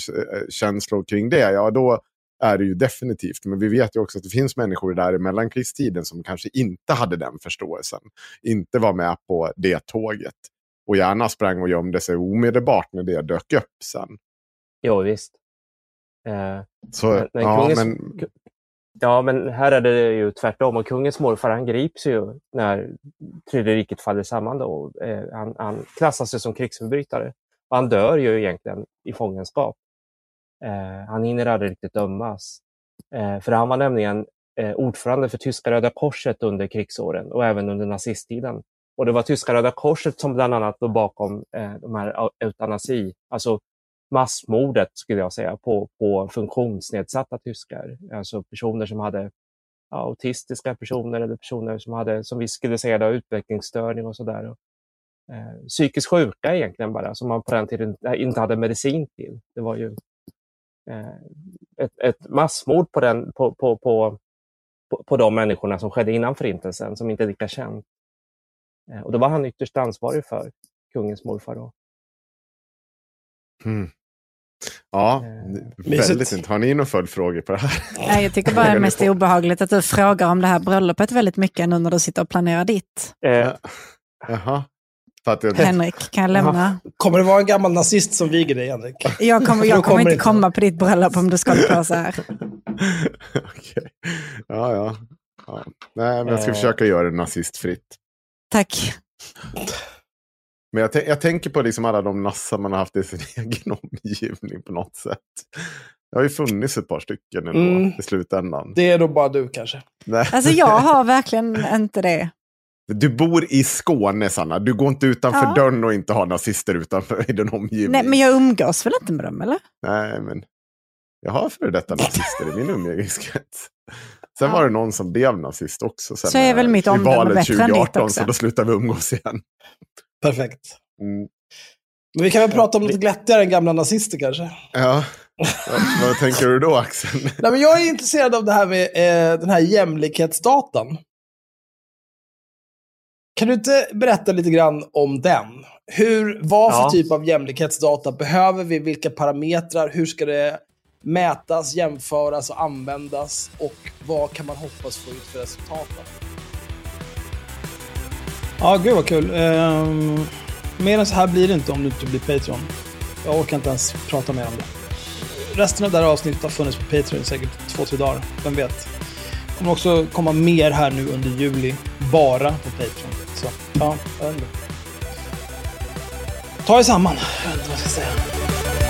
A: känslor kring det, ja då är det ju definitivt. Men vi vet ju också att det finns människor där i mellankrigstiden som kanske inte hade den förståelsen. Inte var med på det tåget. Och gärna sprang och gömde sig omedelbart när det dök upp sen.
C: Jo, visst. Eh,
A: Så,
C: Men- men
A: ja,
C: kungens-
A: men,
C: Ja, men här är det ju tvärtom. Och kungens morfar han grips ju när Tredje riket faller samman. Då. Eh, han, han klassas ju som krigsförbrytare. Och han dör ju egentligen i fångenskap. Eh, han hinner aldrig riktigt dömas. Eh, för han var nämligen eh, ordförande för Tyska Röda Korset under krigsåren och även under nazisttiden. Och det var Tyska Röda Korset som bland annat låg bakom eh, de här eutanasi, alltså massmordet skulle jag säga, på, på funktionsnedsatta tyskar. Alltså personer som hade ja, autistiska personer eller personer som hade, som vi skulle säga, då, utvecklingsstörning och sådär. Eh, psykiskt sjuka egentligen bara, som man på den tiden inte hade medicin till. Det var ju ett, ett massmord på, den, på, på, på, på, på de människorna som skedde innan Förintelsen, som inte är lika känt. Eh, och det var han ytterst ansvarig för, kungens morfar. Då.
A: mm. Ja,
C: Eh,
A: väldigt inte. Har ni några följdfrågor på det här?
D: Nej, jag tycker bara det är mest obehagligt att du frågar om det här bröllopet väldigt mycket nu när du sitter och planerar ditt.
C: Eh,
A: Jaha. För att jag,
D: Henrik, kan jag lämna?
B: Kommer det vara en gammal nazist som viger dig, Henrik?
D: Jag kommer, jag kommer
B: kommer
D: inte komma på ditt bröllop om du ska på så här.
A: Okej. Ja, ja. ja. Nej, men jag ska
C: Eh.
A: försöka göra det nazistfritt.
D: Tack.
A: Men jag, jag tänker på liksom alla de nassar man har haft i sin egen omgivning på något sätt. Det har ju funnits ett par stycken ändå
B: Mm.
A: i slutändan.
B: Det är då bara du kanske.
A: Nej.
D: Alltså jag har verkligen inte det.
A: Du bor i Skåne, Sanna. Du går inte utanför
D: Ja.
A: dörren och inte har nazister utanför i din omgivning.
D: Nej, men jag umgås väl inte med dem, eller?
A: Nej, men jag har före detta nazister i min umgängeskrets. Sen
D: Ja.
A: var det någon som blev nazist också. Sen
D: Så är väl mitt
A: i
D: omdöme
A: valet
D: bättre än ditt
A: 2018,
D: också.
A: Så då slutade vi umgås igen.
B: Perfekt.
A: Mm.
B: Men vi kan väl prata om lite glättigare än gamla nazister kanske.
A: Ja. vad, vad tänker du då, Axel?
B: Nej, men jag är intresserad av det här med eh, den här jämlikhetsdatan. Kan du inte berätta lite grann om den? Hur, vad för
C: Ja.
B: typ av jämlikhetsdata behöver vi? Vilka parametrar? Hur ska det mätas, jämföras och användas? Och vad kan man hoppas få ut för resultat?
F: Ja, gud vad kul. Um, mer än så här blir det inte om du inte blir Patreon. Jag orkar inte ens prata mer om det. Resten av det här avsnittet har funnits på Patreon säkert två, tre dagar. Vem vet? Det kommer också komma mer här nu under juli. Bara på Patreon. Ja, jag vet inte. Ta er samman. Jag vet inte vad jag ska säga.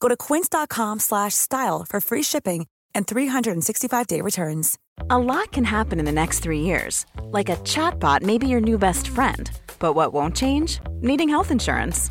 G: Go to quince.com slash style for free shipping and 365-day returns.
H: A lot can happen in the next three years. Like a chatbot may be your new best friend. But what won't change? Needing health insurance.